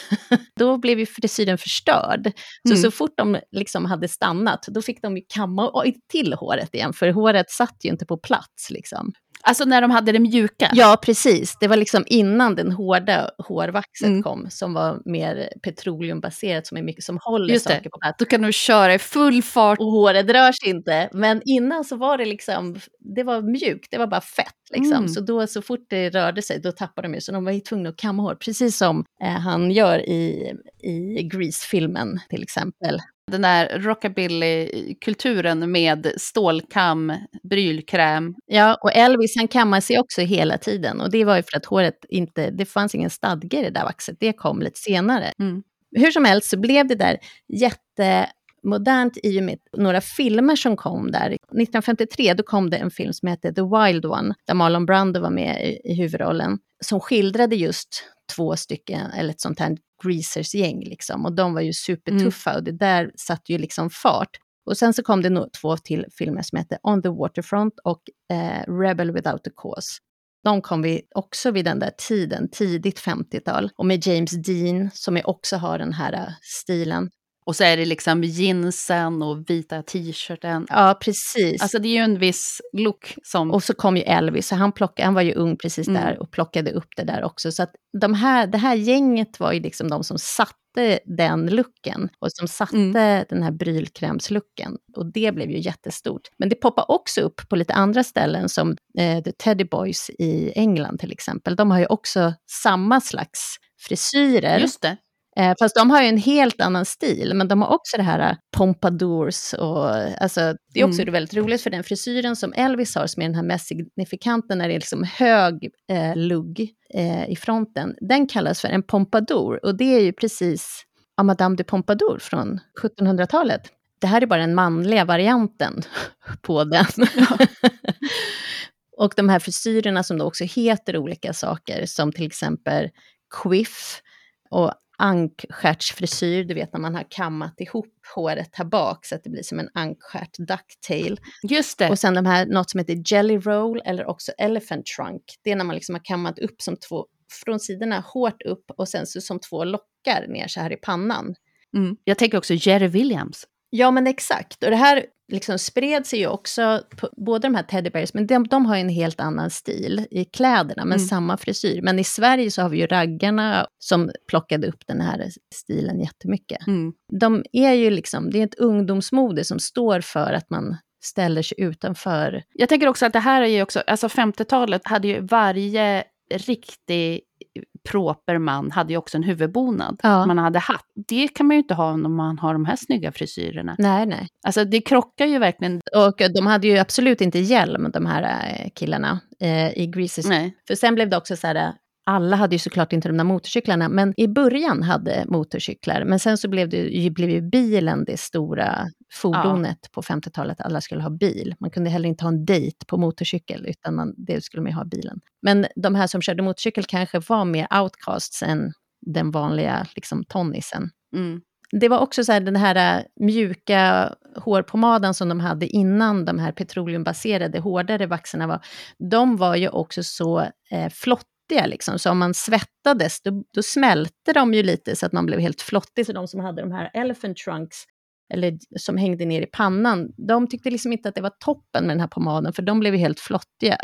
då blev ju frisyren förstörd. Så mm. så fort de liksom hade stannat, då fick de ju kamma till håret igen, för håret satt ju inte på plats. Liksom. Alltså när de hade det mjuka? Ja, precis. Det var liksom innan den hårda hårvaxet Mm. kom, som var mer petroleumbaserat, som är mycket som håller Just det. saker på plats. Då kan du köra i full fart. Och håret rör sig inte. Men innan så var det liksom, det var mjukt, det var bara fett. Liksom. Mm. Så då så fort det rörde sig, då tappade de ju. Så de var ju tvungna att kamma hår, precis som eh, han gör i, i Grease-filmen till exempel. Den där rockabilly-kulturen med stålkam, brylkräm. Ja, och Elvis han kammade sig också hela tiden. Och det var ju för att håret inte, det fanns ingen stadga i det där vaxet, det kom lite senare. Mm. Hur som helst så blev det där jättemodernt i och med några filmer som kom där. 1953 då kom det en film som hette The Wild One, där Marlon Brando var med i, i huvudrollen, som skildrade just två stycken, eller ett sånt här greasers-gäng liksom. Och de var ju supertuffa och det där satte ju liksom fart. Och sen så kom det nog två till filmer som hette On the Waterfront och eh, Rebel Without a Cause. De kom vi också vid den där tiden, tidigt 50-tal. Och med James Dean, som också har den här eh, stilen. Och så är det liksom jeansen och vita t-shirten. Ja, precis. Alltså det är ju en viss look som... och så kom ju Elvis, så han, plockade, han var ju ung precis Mm. där och plockade upp det där också. Så att de här, det här gänget var ju liksom de som satte den looken och som satte Mm. den här brylkrämslucken. Och det blev ju jättestort. Men det poppar också upp på lite andra ställen som eh, The Teddy Boys i England till exempel. De har ju också samma slags frisyrer. Just det. Eh, fast de har ju en helt annan stil, men de har också det här eh, pompadours och alltså, det är också Mm. väldigt roligt för den frisyren som Elvis har, som är den här mest signifikanta när det är liksom hög eh, lugg eh, i fronten, den kallas för en pompadour och det är ju precis ja, Madame de Pompadour från 1700-talet. Det här är bara den manliga varianten på den. och de här frisyrerna som då också heter olika saker, som till exempel quiff och ankstjärtsfrisyr, du vet när man har kammat ihop håret här bak så att det blir som en ankstjärt ducktail. Just det. Och sen de här, något som heter jelly roll eller också elephant trunk. Det är när man liksom har kammat upp som två, från sidorna hårt upp och sen så som två lockar ner så här i pannan. Mm. Jag tänker också Jerry Williams. Ja, men exakt. Och det här liksom spred sig ju också, på, båda de här teddybears, men de, de har ju en helt annan stil i kläderna, men Mm. samma frisyr. Men i Sverige så har vi ju raggarna som plockade upp den här stilen jättemycket. Mm. De är ju liksom, det är ett ungdomsmode som står för att man ställer sig utanför. Jag tänker också att det här är ju också, alltså 50-talet hade ju varje riktig proper man hade ju också en huvudbonad. Ja. Man hade hatt. Det kan man ju inte ha om man har de här snygga frisyrerna. Nej, nej. Alltså det krockar ju verkligen. Och de hade ju absolut inte hjälm, de här eh, killarna eh, i Greases. Nej. För sen blev det också så här, eh, alla hade ju såklart inte de där motorcyklarna, men i början hade motorcyklar. Men sen så blev, det, blev ju bilen det stora fordonet på 50-talet, alla skulle ha bil. Man kunde heller inte ha en dejt på motorcykel, utan man, det skulle man ju ha bilen. Men de här som körde motorcykel kanske var mer outcasts än den vanliga liksom, tonnisen. Mm. Det var också så här, den här äh, mjuka hårpomaden som de hade innan de här petroleumbaserade hårdare vaxerna var, de var ju också så eh, flottiga liksom, så om man svettades då, då smälte de ju lite så att man blev helt flottig, så de som hade de här elephant trunks, eller som hängde ner i pannan, de tyckte liksom inte att det var toppen med den här pomaden, för de blev ju helt flottiga.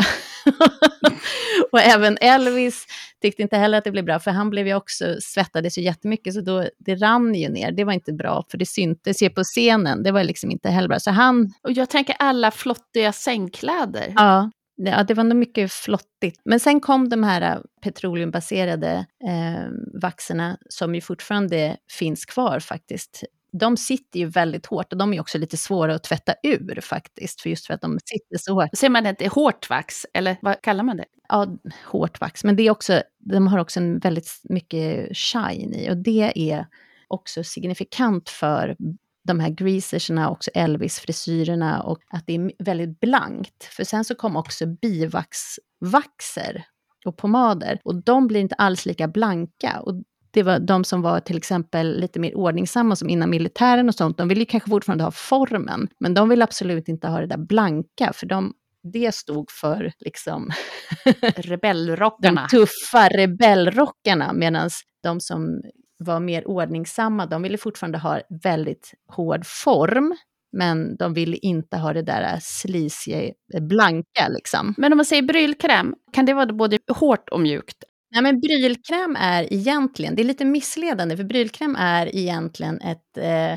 och även Elvis tyckte inte heller att det blev bra, för han blev ju också, svettades ju jättemycket, så då, det rann ju ner. Det var inte bra, för det syntes ju på scenen. Det var liksom inte heller bra. Så han, Och jag tänker alla flottiga sängkläder. ja, det, ja, det var nog mycket flottigt. Men sen kom de här äh, petroleumbaserade eh, vaxerna, som ju fortfarande finns kvar faktiskt. De sitter ju väldigt hårt och de är också lite svåra att tvätta ur faktiskt, för just för att de sitter så hårt. Ser man det inte hårt vax, eller vad kallar man det? ja, hårt vax, men det är också, de har också en väldigt mycket shine i och det är också signifikant för de här greaserserna, också Elvis-frisyrerna och att det är väldigt blankt. För sen så kom också bivaxvaxer och pomader och de blir inte alls lika blanka. Och det var de som var till exempel lite mer ordningsamma, som innan militären och sånt, de ville kanske fortfarande ha formen, men de vill absolut inte ha det där blanka, för de, det stod för liksom de Rebellrockarna. tuffa rebellrockarna, medan de som var mer ordningsamma, de ville fortfarande ha väldigt hård form, Men de ville inte ha det där slisiga, blanka liksom. Men om man säger brylkräm, kan det vara både hårt och mjukt? Nej, men brylkräm är egentligen, det är lite missledande, för brylkräm är egentligen ett, eh,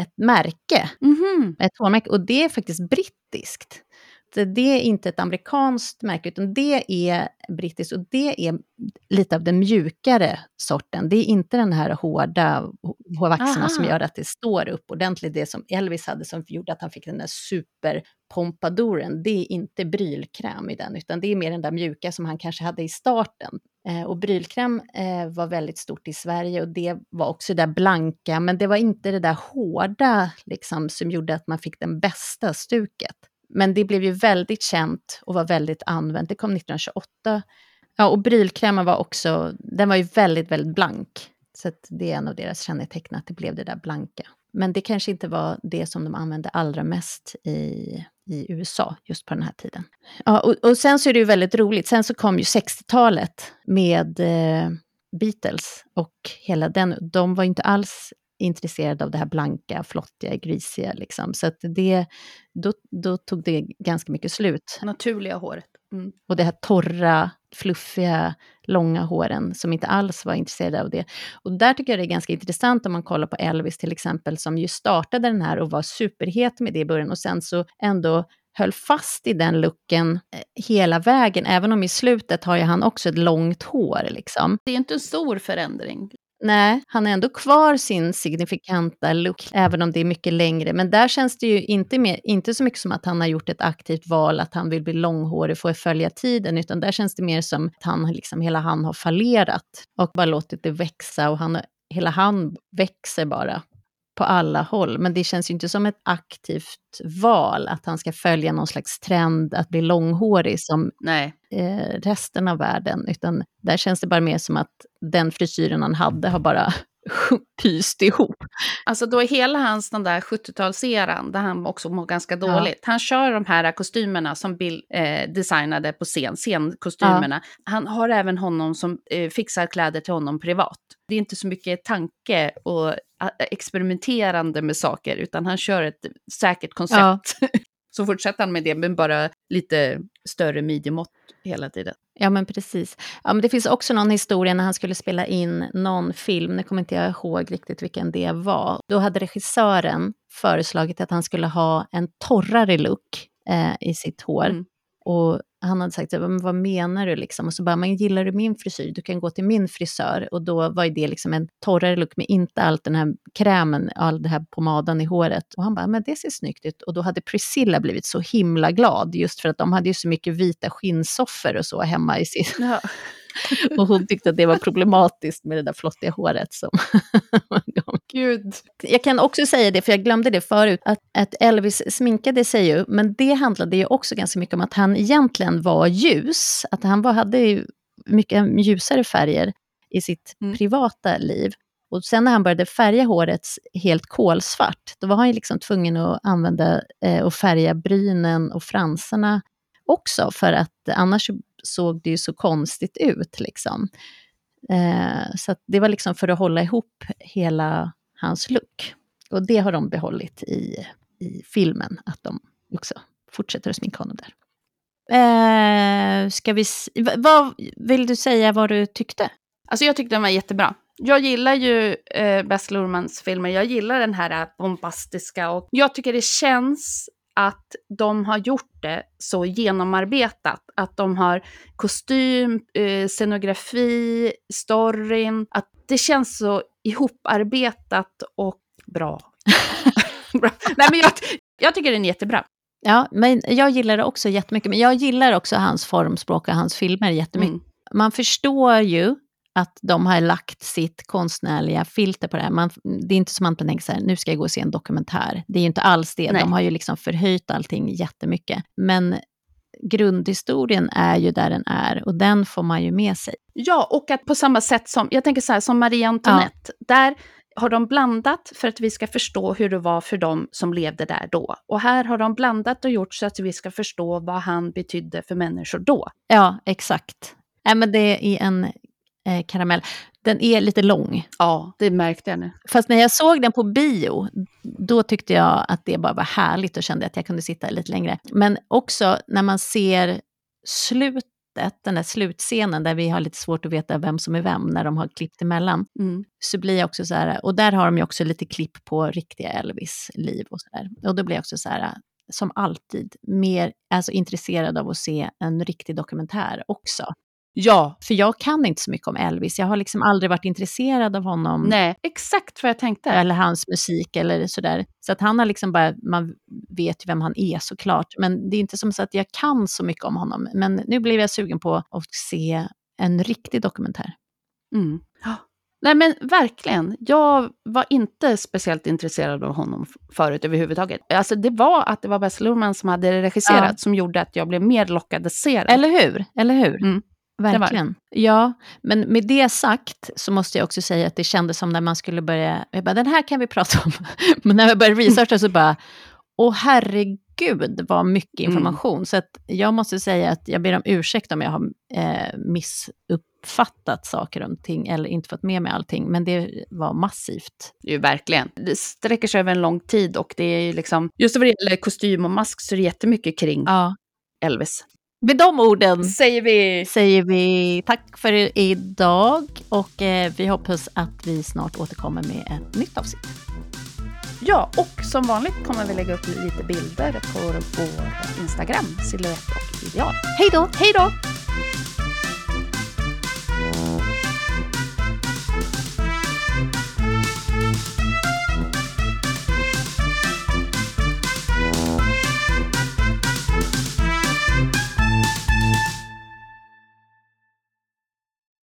ett märke, mm -hmm. ett hårmärke, och det är faktiskt brittiskt det är inte ett amerikanskt märke, utan det är brittiskt och det är lite av den mjukare sorten. Det är inte den här hårda hårvaxarna som gör att det står upp ordentligt, det som Elvis hade som gjorde att han fick den där superpompadoren. Det är inte brylkräm i den, utan det är mer den där mjuka som han kanske hade i starten. Eh, och brylkräm eh, var väldigt stort i Sverige och det var också det där blanka, men det var inte det där hårda liksom, som gjorde att man fick den bästa stuket. Men det blev ju väldigt känt och var väldigt använt. Det kom 1928. Ja, och brylkrämen var också, den var ju väldigt, väldigt blank. Så det är en av deras kännetecken, att det blev det där blanka. Men det kanske inte var det som de använde allra mest i, i USA just på den här tiden. Ja, och, och sen så är det ju väldigt roligt, sen så kom ju 60-talet med eh, Beatles och hela den, de var inte alls intresserad av det här blanka, flottiga, grisiga. Liksom. Så att det, då, då tog det ganska mycket slut. Naturliga håret. Mm. Och det här torra, fluffiga, långa håren som inte alls var intresserade av det. Och där tycker jag det är ganska intressant om man kollar på Elvis till exempel, som ju startade den här och var superhet med det i början och sen så ändå höll fast i den looken eh, hela vägen, även om i slutet har ju han också ett långt hår. Liksom. Det är inte en stor förändring. Nej, han har ändå kvar sin signifikanta look, även om det är mycket längre. Men där känns det ju inte, mer, inte så mycket som att han har gjort ett aktivt val, att han vill bli långhårig för att följa tiden, utan där känns det mer som att han, liksom, hela han har fallerat och bara låtit det växa och han, hela han växer bara på alla håll. Men det känns ju inte som ett aktivt val att han ska följa någon slags trend att bli långhårig som. Eh, resten av världen. Utan där känns det bara mer som att den frisyren han hade har bara pyst ihop. Alltså då är hela hans den där 70-talseran, där han också mår ganska dåligt. Ja. Han kör de här kostymerna som Bill eh, designade på scen, scenkostymerna. Ja. Han har även honom som eh, fixar kläder till honom privat. Det är inte så mycket tanke och experimenterande med saker, utan han kör ett säkert koncept. Ja. så fortsätter han med det, men bara lite större midjemått hela tiden. Ja, men precis. Ja, men det finns också någon historia när han skulle spela in någon film, nu kommer inte jag ihåg riktigt vilken det var. Då hade regissören föreslagit att han skulle ha en torrare look eh, i sitt hår. Mm. Och han hade sagt, men vad menar du liksom? Och så bara, men gillar du min frisyr? Du kan gå till min frisör. Och då var det liksom en torrare look med inte allt den här krämen, all den här pomaden i håret. Och han bara, men det ser snyggt ut. Och då hade Priscilla blivit så himla glad, just för att de hade ju så mycket vita skinnsoffor och så hemma i sin... Ja. och hon tyckte att det var problematiskt med det där flottiga håret. Som Gud. Jag kan också säga det, för jag glömde det förut, att, att Elvis sminkade sig ju, men det handlade ju också ganska mycket om att han egentligen var ljus. Att han var, hade mycket ljusare färger i sitt mm. privata liv. Och sen när han började färga håret helt kolsvart, då var han ju liksom tvungen att använda eh, och färga brynen och fransarna också, för att annars såg det ju så konstigt ut. Liksom. Eh, så det var liksom för att hålla ihop hela hans look. Och det har de behållit i, i filmen, att de också fortsätter att sminka honom där. Eh, ska vi, vad vill du säga vad du tyckte? Alltså jag tyckte den var jättebra. Jag gillar ju eh, Bess Lurmans filmer, jag gillar den här äh, bombastiska och jag tycker det känns att de har gjort det så genomarbetat. Att de har kostym, eh, scenografi, storyn. Att det känns så ihoparbetat och bra. bra. Nej, men jag, jag tycker den är jättebra. Ja, men jag gillar det också jättemycket. Men jag gillar också hans formspråk och hans filmer jättemycket. Mm. Man förstår ju att de har lagt sitt konstnärliga filter på det här. Man, det är inte som man tänker så här, nu ska jag gå och se en dokumentär. Det är ju inte alls det. Nej. De har ju liksom förhöjt allting jättemycket. Men grundhistorien är ju där den är och den får man ju med sig. Ja, och att på samma sätt som, jag tänker så här, som Marie Antoinette, ja. där har de blandat för att vi ska förstå hur det var för dem som levde där då. Och här har de blandat och gjort så att vi ska förstå vad han betydde för människor då. Ja, exakt. Nej, men det är en eh, karamell. Den är lite lång. Ja, det märkte jag nu. Fast när jag såg den på bio, då tyckte jag att det bara var härligt och kände att jag kunde sitta lite längre. Men också när man ser slutet, den där slutscenen där vi har lite svårt att veta vem som är vem när de har klippt emellan, Mm. så blir jag också så här, och där har de ju också lite klipp på riktiga Elvis liv och så där. Och då blir jag också så här, som alltid, mer alltså, intresserad av att se en riktig dokumentär också. Ja, För jag kan inte så mycket om Elvis, jag har liksom aldrig varit intresserad av honom. nej, exakt vad jag tänkte. Eller hans musik eller sådär. Så att han har liksom bara, man vet ju vem han är såklart. Men det är inte som så att jag kan så mycket om honom. Men nu blev jag sugen på att se en riktig dokumentär. Mm. Nej men verkligen, jag var inte speciellt intresserad av honom förut överhuvudtaget. Alltså det var att det var Baz Luhrmann som hade regisserat Ja. som gjorde att jag blev mer lockad att se den. Eller hur? Eller hur? Mm. Verkligen. Ja, men med det sagt så måste jag också säga att det kändes som när man skulle börja, jag bara, den här kan vi prata om. men när jag började researcha så bara, åh herregud vad mycket Mm. information. Så att jag måste säga att jag ber om ursäkt om jag har eh, missuppfattat saker och ting, eller inte fått med mig allting, men det var massivt. Ju verkligen. Det sträcker sig över en lång tid och det är ju liksom, just vad det gäller kostym och mask så är det jättemycket kring Ja. Elvis. Med de orden Säger vi! säger vi tack för idag och eh, vi hoppas att vi snart återkommer med ett nytt avsnitt. Ja, och som vanligt kommer vi lägga upp lite bilder på vår Instagram, Silhouette och Ideal. Hej då! Hej då!